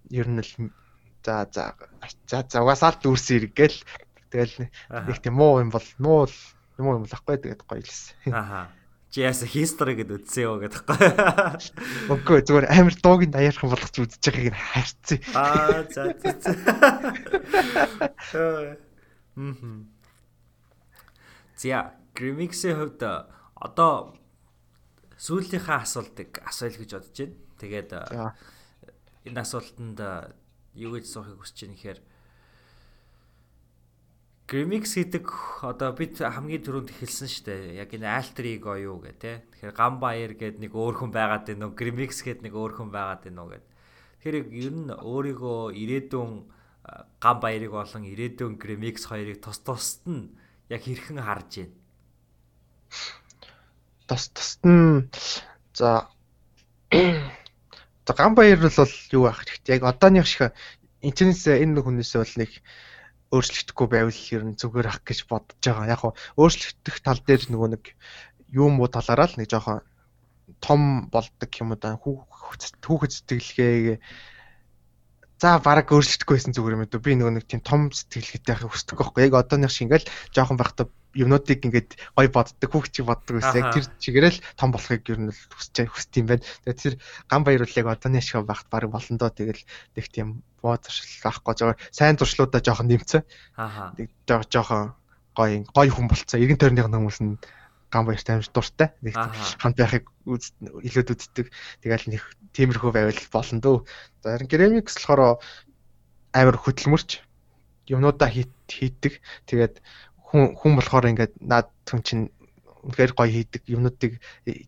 ер нь л за за за за угаасаа л дүүрсэн иргээл. Тэгэл нэг тийм муу юм бол муу юм юм болохгүй тэгээд гоё лсэн. Аха. Чи яса history гэд үтсэн юу гэдэг байхгүй. Үгүй зүгээр амар дуугийн даяархан болгоч үзэж байгааг нь хайрцсан. Аа за за. Мм. Зя, Grimix-ийн хувьд одоо сүүлийнхаа асуултыг асууя гэж бодож байна. Тэгээд энэ асуултанд юу гэж суухыг хүсэж байна гэхээр Grimix гэдэг одоо бид хамгийн түрүүнд хэлсэн шүү дээ. Яг энэ alter ego юу гэх те. Тэгэхээр Gambire гэдэг нэг өөр хүн байгаад байна уу? Grimix гэдэг нэг өөр хүн байгаад байна уу гэд. Тэгэхээр ер нь өөрийгөө ирээдүйн Gambire-ыг болон ирээдүйн Grimix хоёрыг тус тусад нь яг хэрхэн харж байна? Тус тусад нь за За Gambire бол юу байх хэрэгтэй. Яг одооных шиг интернетээс энэ хүнээс бол нэг өөрчлөгдөхгүй байвал ер нь зүгээр ах гэж бодож байгаа. Яг өөрчлөгдөх тал дээр нөгөө нэг юм уу талаараа л нэг жоохон том болдог юм да хүүхэд сэтгэлгээ за бараг өөрчлөгдөхгүй байсан зүгээр юм дөө би нөгөө нэг тийм том сэтгэлгээтэй байхыг хүсдэг байхгүй яг одооных шиг ингээл жоохон байхдаа юмнуудыг ингээд гой боддог хүүхд чиг боддог байсан яг тэр чигээрэл том болохыг ер нь хүсэж хүсд юм байна тэгээд тэр ган баяр үлээг одооны шиг байхад бараг болно доо тэгэл нэг тийм боо зуршил авахгүй жоо сайн зуршлуудаа жоохон нэмцэн аа нэг жоохон гой гой хүн болцсон эргэн тойрных хүмүүс нь ган баярт амар дуртай. Нэг хамт байхыг илүүд үздэг. Тэгэл нэг тиймэрхүү байвал болно дөө. За Gramix болохоор амар хөдөлмөрч юмнуудаа хийдэг. Тэгээд хүн хүн болохоор ингээд наад хүн чинь үнэхээр гоё хийдэг юмнуудыг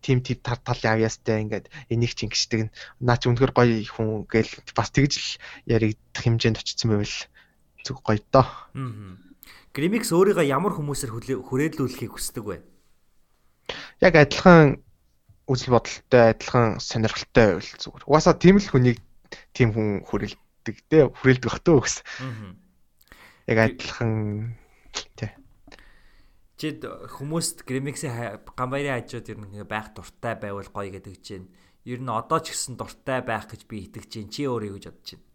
тим тим тал тал авьяастай ингээд энийг ч ингэждэг наа чи үнэхээр гоё хүн гээл бас тэгж л яригдах хэмжээнд очсон байвал зүг гоё доо. Gramix өөрийгөө ямар хүмүүсээр хүрээлүүлэхийг хүсдэг вэ? яг адилхан үзэл бодолтой адилхан сонирхолтой байвал зүгээр. Угаасаа тийм л хүнийг тийм хүн хүрээлдэг дээ. Хүрээлдэг бах төө гэсэн. Яг адилхан тий. Чид хүмүүст Gramix-ийн гамбайрын хажууд ер нь байх дуртай байвал гоё гэдэг чинь. Ер нь одоо ч гэсэн дуртай байх гэж би итгэж чинь. Чи өөрөө юу гэж бодож байна?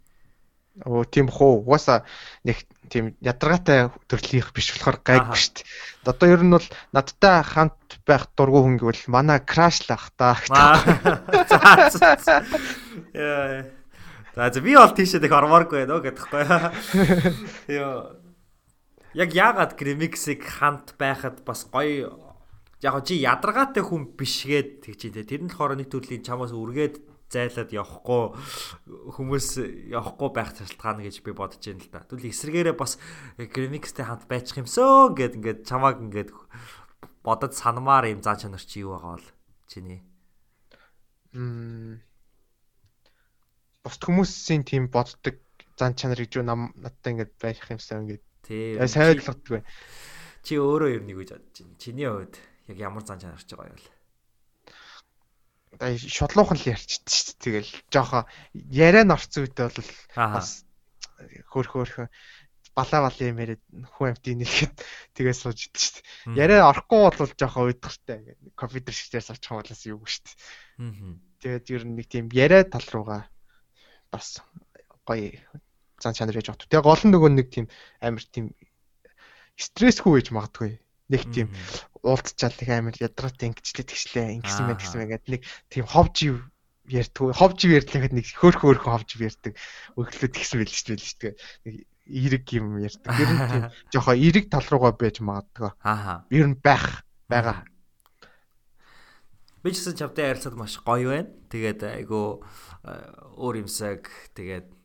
Оо тийм хөө угаасаа нэг тийм ядаргаатай төрлийнх биш болохоор гайгүй шүү дээ. Одоо ер нь бол надтай хамт байх дургу хүн гэвэл манай краш л ах та. Яа. За би бол тийшээ их ормооргүй байна гэдэгхгүй. Йоо. Яг яагаад Grimix-ийг хамт байхад бас гоё яг чи ядаргаатай хүн бишгээд тэгж дээ. Тэр нь болохоор нэг төрлийн чамаас үргээд зайлаад явахгүй хүмүүс явахгүй байх шалтгаан гэж би бодож байна л да. Тэгвэл эсрэгээрээ бас Grimix-тэй хамт байчих юмсөө гэд ингээд чамааг ингээд бодож санамаар юм зан чанар чи юу байгаа бол чиний. Мм. Бус хүмүүсийн тийм боддог зан чанар гэж нам надтай ингээд байх юмсаа ингээд. Тийм. Сайдлагддаг. Чи өөрөө ер нь юу гэж бодож байна? Чиний хувьд яг ямар зан чанарч байгаа юм бэ? шодлуухан л ярьчихдээ шүү дээ. Тэгэл жоохон яриа норцсон үедээ бол бас хөөх хөөх балаа бал юм яриад хүн амтын нэлэхэд тэгээ сууж идэв шүү дээ. Яриа орохгүй бол жоохон уйдгартай ингээд компьютер шигтээр суучих юм болоос юу шүү дээ. Тэгээд ер нь нэг тийм яриа тал руугаа бас гоё зан чанар яж авт. Тэгээ гол нь нөгөө нэг тийм амар тийм стрессгүй байж магадгүй. Нэг тийм уулзчаал нэг амар ядраатай ингэчлээ тэгшлээ ингэсэн байх гэсэн байгаад нэг тийм ховж ярьдгүй ховж ярьлахад нэг хөөх хөөхөн ховж ярьдаг. Өглөө тэгсэн байл шүү дээ нэг эрэг юм ярьдаг. Ер нь тийм жоохон эрэг тал руугаа байж магадгүй. Аа ер нь байх байгаа. Би ч гэсэн чавтай ярилцаад маш гоё байна. Тэгээд айгу өөр юмсаг тэгээд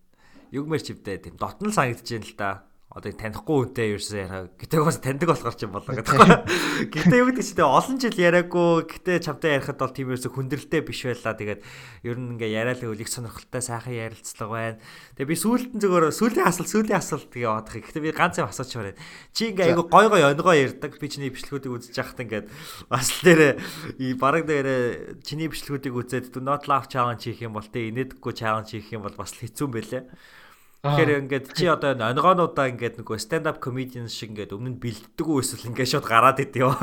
югмэр чивдээ тийм дотн л санагдаж байна л да одоо танихгүй үнтэй ерөөсөө яриа. Гэтэ бас таньдаг болохоор ч юм болоо гэдэг. Гэтэ юу гэдэг чинь олон жил яриаггүй. Гэтэ чамтай ярихад бол тийм ерөөсөө хүндрэлтэй биш байлаа. Тэгээд ер нь ингээ яриалаа үл их сонирхолтой сайхан ярилцлага байна. Тэгээ би сүүлд нь зөвөр сүүлийн асуулт сүүлийн асуулт тэгээ бодох. Гэтэ би ганц юм асууч байна. Чи ингээ айгу гой гой онгоо ярьдаг. Би чиний бичлэгүүдийг үзэж яхад ингээд бас л дээр бараг дээр чиний бичлэгүүдийг үзээд do not laugh challenge хийх юм бол тэ инээдэггүй challenge хийх юм бол бас хэцүү юм байлээ. Тэгэхээр ингээд чи одоо онгоонуудаа ингээд нөгөө stand up comedian шиг ингээд өмнө нь бэлддэг үү эсвэл ингээд шууд гараад идэв.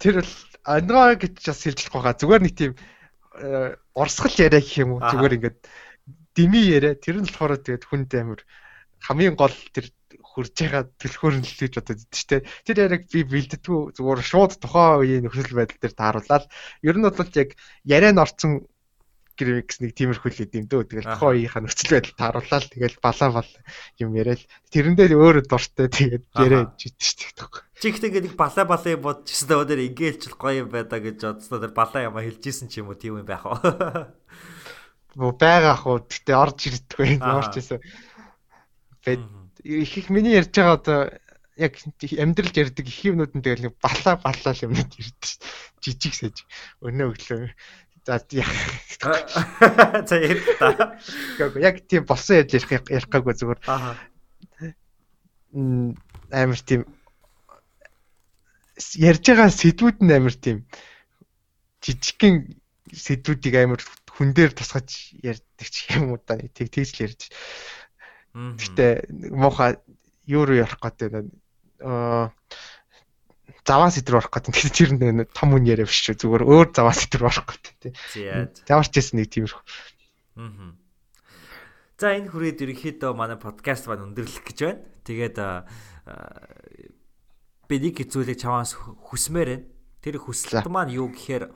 Тэр бол онгоо гэж бас хэлж байгаа. Зүгээр нэг тийм э, урсгал яриа гэх юм уу. Зүгээр ингээд дими яриа. Тэр нь болохоор тэгээд хүнд амир хамгийн гол тэр хурж байгаа төлхөөр нь л гэж бодод идэж штэ. Тэр яриг би бэлддэггүй зүгээр шууд тухайн үеийн нөхцөл байдал дээр тааруулаад ер нь бол яг яриа нь орцсон гэрмикс нэг тиймэрхүү л идэм дөө. Тэгэл үеийнхаа нөхцөл байдал тааруулаад тэгэл балаа бал юм яриад тэрэндээ өөрөө дуртай тэгээд яриад житэй шүү дээ. Чи ихтэй ингээд нэг балаа балаа юм бодчихсон даа өнөр ингээл ч гоё юм байдаа гэж бодсноо тэр балаа юм хэлжсэн ч юм уу тийм юм байх уу. Бо байгаа ах уу гэтээ орж ирдэггүй орж исэн. Бэд их их миний ярьж байгаа одоо яг амьдралж ярьдаг их юмнууд нь тэгэл нэг балаа балаа юмнууд ирдэ шүү. Жижиг сэж өнөө өглөө За За ярих та. Яг тийм болсон яаж ярих ярих гаагүй зүгээр. Аа. Амар тийм ярьж байгаа сэдвүүд нь амар тийм жижигхэн сэдвүүдийг амар хүн дээр тусгаж ярьдаг ч юм уу да тэг тэгж л ярьж. Гэтэ муухай юу руу ярих гэдэг нь аа заваа сэдвэр орох гэдэг. Тэгэхээр тэр нэг том хүн яриа биш шүү. Зүгээр өөр заваа сэдвэр орох гэдэг тий. Заваарч ирсэн нэг тиймэрхүү. Аа. За энэ хүрээд ерөнхийдөө манай подкаст маань өндөрлөх гэж байна. Тэгээд би нэг зүйлийг чамаас хүсмээр байна. Тэр хүсэлт маань юу гэхээр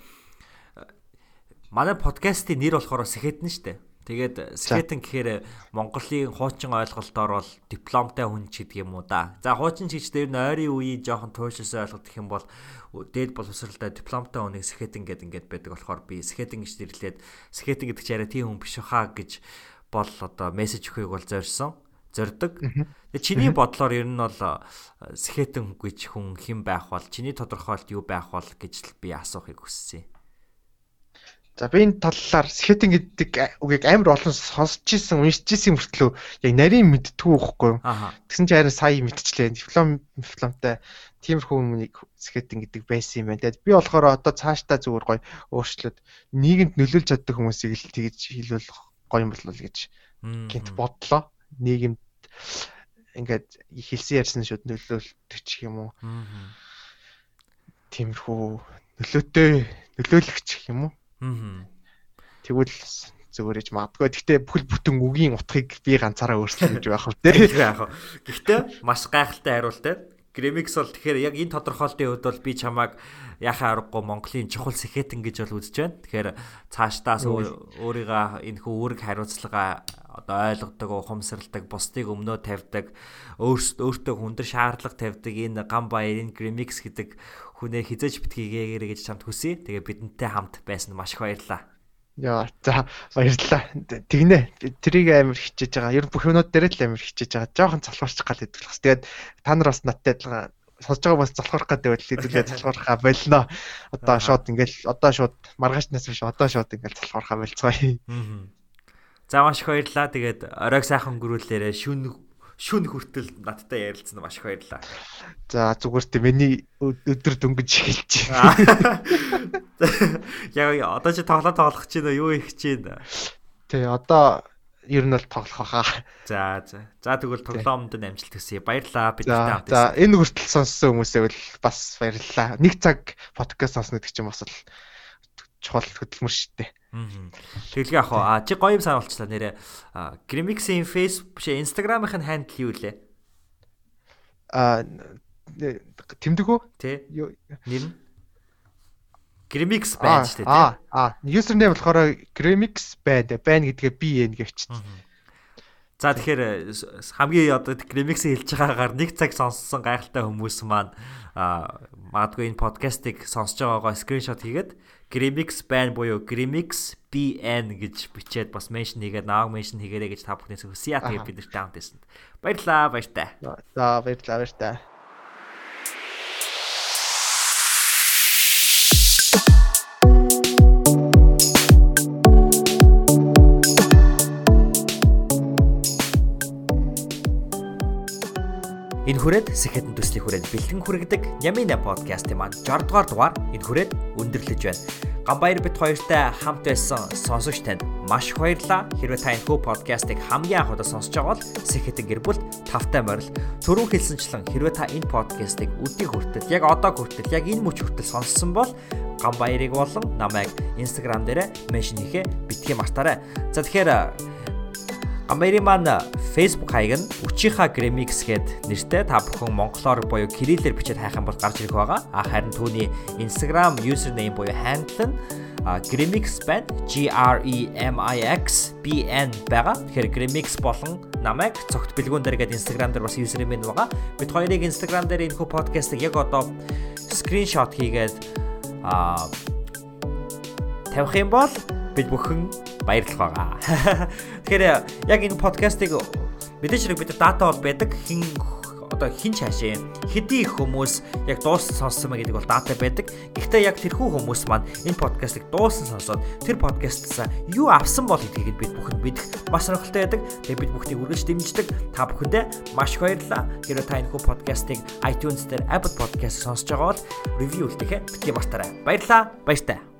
манай подкастын нэр болохоор Сэхэтэн штэ. Тэгээд скетэн гэхээр Монголын хуучин ойлголтоор бол дипломтой хүн ч гэдэг юм уу да. За хуучин ч гэжтэй ер нь ойрын үеийн жоохон туйлшилсан ойлголт гэх юм бол дээд боловсралтай дипломтой хүнийг скетэн гэдэг ингээд байдаг болохоор би скетэн гэж нэрлээд скетэн гэдэг чинь арай тийм хүн биш хаа гэж бол одоо мессеж өгөхийг бол зорьсон зордог. Тэгээ чиний бодлоор ер нь бол скетэн гэж хүн хэн байх бол чиний тодорхойлт юу байх бол гэж би асуухыг хүссэн. За би энэ талаар скетинг гэдэг үгийг амар олон сонсч ирсэн, уншиж ирсэн мөртлөө яг нарийн мэдтгүү байхгүй юу? Тэгсэн чинь харин сая мэдчихлээ. Диплом дипломтой тиймэрхүү хүмүүнийг скетинг гэдэг байсан юм байна. Тэгээд би болохоор одоо цаашдаа зүгээр гоё өөрчлөөд нийгэмд нөлөөлж чаддаг хүмүүсийг л тэгж хэлвэл гоё юм болов гэж гинт бодлоо. Нийгэмд ингээд хэлсэн ярьсан шууд нөлөөлт ч юм уу. Тиймэрхүү нөлөөтэй нөлөөлөгч юм уу? Аа. Тэгвэл зүгээр ээж магадгүй. Гэхдээ бүхэл бүтэн үгийн утгыг би ганцаараа өөрчлөе гэж байх? Тийм яах вэ? Гэхдээ маш гайхалтай хариултаа. Gramix бол тэгэхээр яг энэ тодорхойлтын хувьд бол би чамайг яхаа аргагүй Монголын чухал сэхэтэн гэж бол үзэж байна. Тэгэхээр цаашдаас өөрийгөө энэ хүү үүрэг хариуцлага одоо ойлгодог, ухамсарладаг, бусдыг өмнөө тавьдаг, өөртөө хүндэр шаардлага тавьдаг энэ гам баярын Grimix гэдэг хүнээ хизээж битгийгээрэй гэж чамд хүсье. Тэгээ бидэнтэй хамт байсан маш их баярлалаа. Яа, за баярлалаа. Тэгнэ. Трийг амар хичээж байгаа. Ер нь бүх юмнууд дээр л амар хичээж байгаа. Жохон залхуурч гал хэдүүлэх. Тэгээд та нар бас надтай адилхан сонсож байгаа бас залхуурах гэдэг байл хэдүүлээ залхуурахаа болно. Одоо шууд ингээл одоо шууд маргаашнаас биш одоо шууд ингээл залхуурахаа болцгоё. За маш их баярлалаа. Тэгээд оройг сайхан өнгөрүүлээрэ шүн шүн хүртэл надтай ярилцсан маш их баярлалаа. За зүгээр тэ миний өдөр дөнгөж эхэлж байна. Яа одоо чи тоглоо тоглох чинь юу их чинь? Тэ одоо ер нь бол тоглох баха. За за. За тэгвэл тоглоомд нь амжилт хүсье. Баярлалаа бидтэй хамт. За энэ хүртэл сонссон хүмүүсээ бол бас баярлалаа. Нэг цаг подкаст сонсно гэдэг чинь бас л чухал хөдөлмөр шүү дээ. Тэгэлгүй ах аа чи гоё юм сануулчлаа нэрэ Grimix-ийн Facebook биш Instagram-ын хандл юу лээ? Аа тэмдэг үү? Тэ. Нэр нь Grimix байна шүү дээ. Аа username болохоор Grimix байна. Байна гэдгээ би энэ гэвчсэн. За тэгэхээр хамгийн одоо Grimix-ийг хэлж байгаагаар нэг цаг сонссон гайхалтай хүмүүс маань магадгүй энэ подкастыг сонсож байгаагаа скриншот хийгээд Grimix band буюу Grimix BN гэж бичээд бас меншн хийгээд нааг меншн хийгээрэй гэж та бүхнээс хүсье. Тэгээд бид нарт таамт байсан. Баярлалаа, баяртай. За, баярлалаа, баяртай. Хүрээд сэхэдэн төслийн хүрээд бэлтгэн хүргэдэг Ямина подкастын маань 60 дугаар дугаар энэ хүрээд өндөрлөж байна. Гамбаяр бит хоёртай хамт байсан сонсогч танд маш баярлалаа. Хэрвээ та энэ хүү подкастыг хамгийн анх удаа сонсож байгаа бол сэхэдэн гэр бүл тавтай морил түрүүн хэлсэнчлэн хэрвээ та энэ подкастыг өдний хүртэл яг одоо хүртэл яг энэ мөч хүртэл сонссон бол Гамбаярыг болон намайг Instagram дээр меншн хийхээ битгий мартаарай. За тэгэхээр Гамбайрын маань Facebook хаяг нь Үчийнхаа Gramix гэд нэртэй та бүхэн монголоор буюу кириллээр бичээд хайх юм бол гарч ирэх байгаа. А харин түүний Instagram username буюу handle нь Gramix байна. G R E M I X B N байгаа. Тэгэхээр Gramix болон намайг цогт бэлгүүн дээр гэдэг Instagram дээр бас username нь байгаа. Бид хоёрыг Instagram дээр энэхүү подкастыг яг одоо скриншот хийгээд а тавих юм бол бид бүхэн баярлах байгаа. Тэгэхээр яг энэ подкастыг мэдээж хэрэг бид дата бол байдаг хин одоо хин чаашаа хэдий хүмүүс яг дууссан сонссон мэй гэдэг бол дата байдаг. Гэхдээ яг тэрхүү хүмүүс маань энэ подкастыг дууссан сонсоод тэр подкастсаа юу авсан бол гэдгийг бид бүхэнд мэдэх маш сонирхолтой байдаг. Тэгээ бид бүхнийг үргэлж дэмждэг. Та бүхэндээ маш баярлалаа. Хэрвээ та энэ хүү подкастыг iTunes дээр Apple Podcast сонсож байгаа бол ревю үлдэхэ битгий мартаарай. Баярлалаа. Баяртай.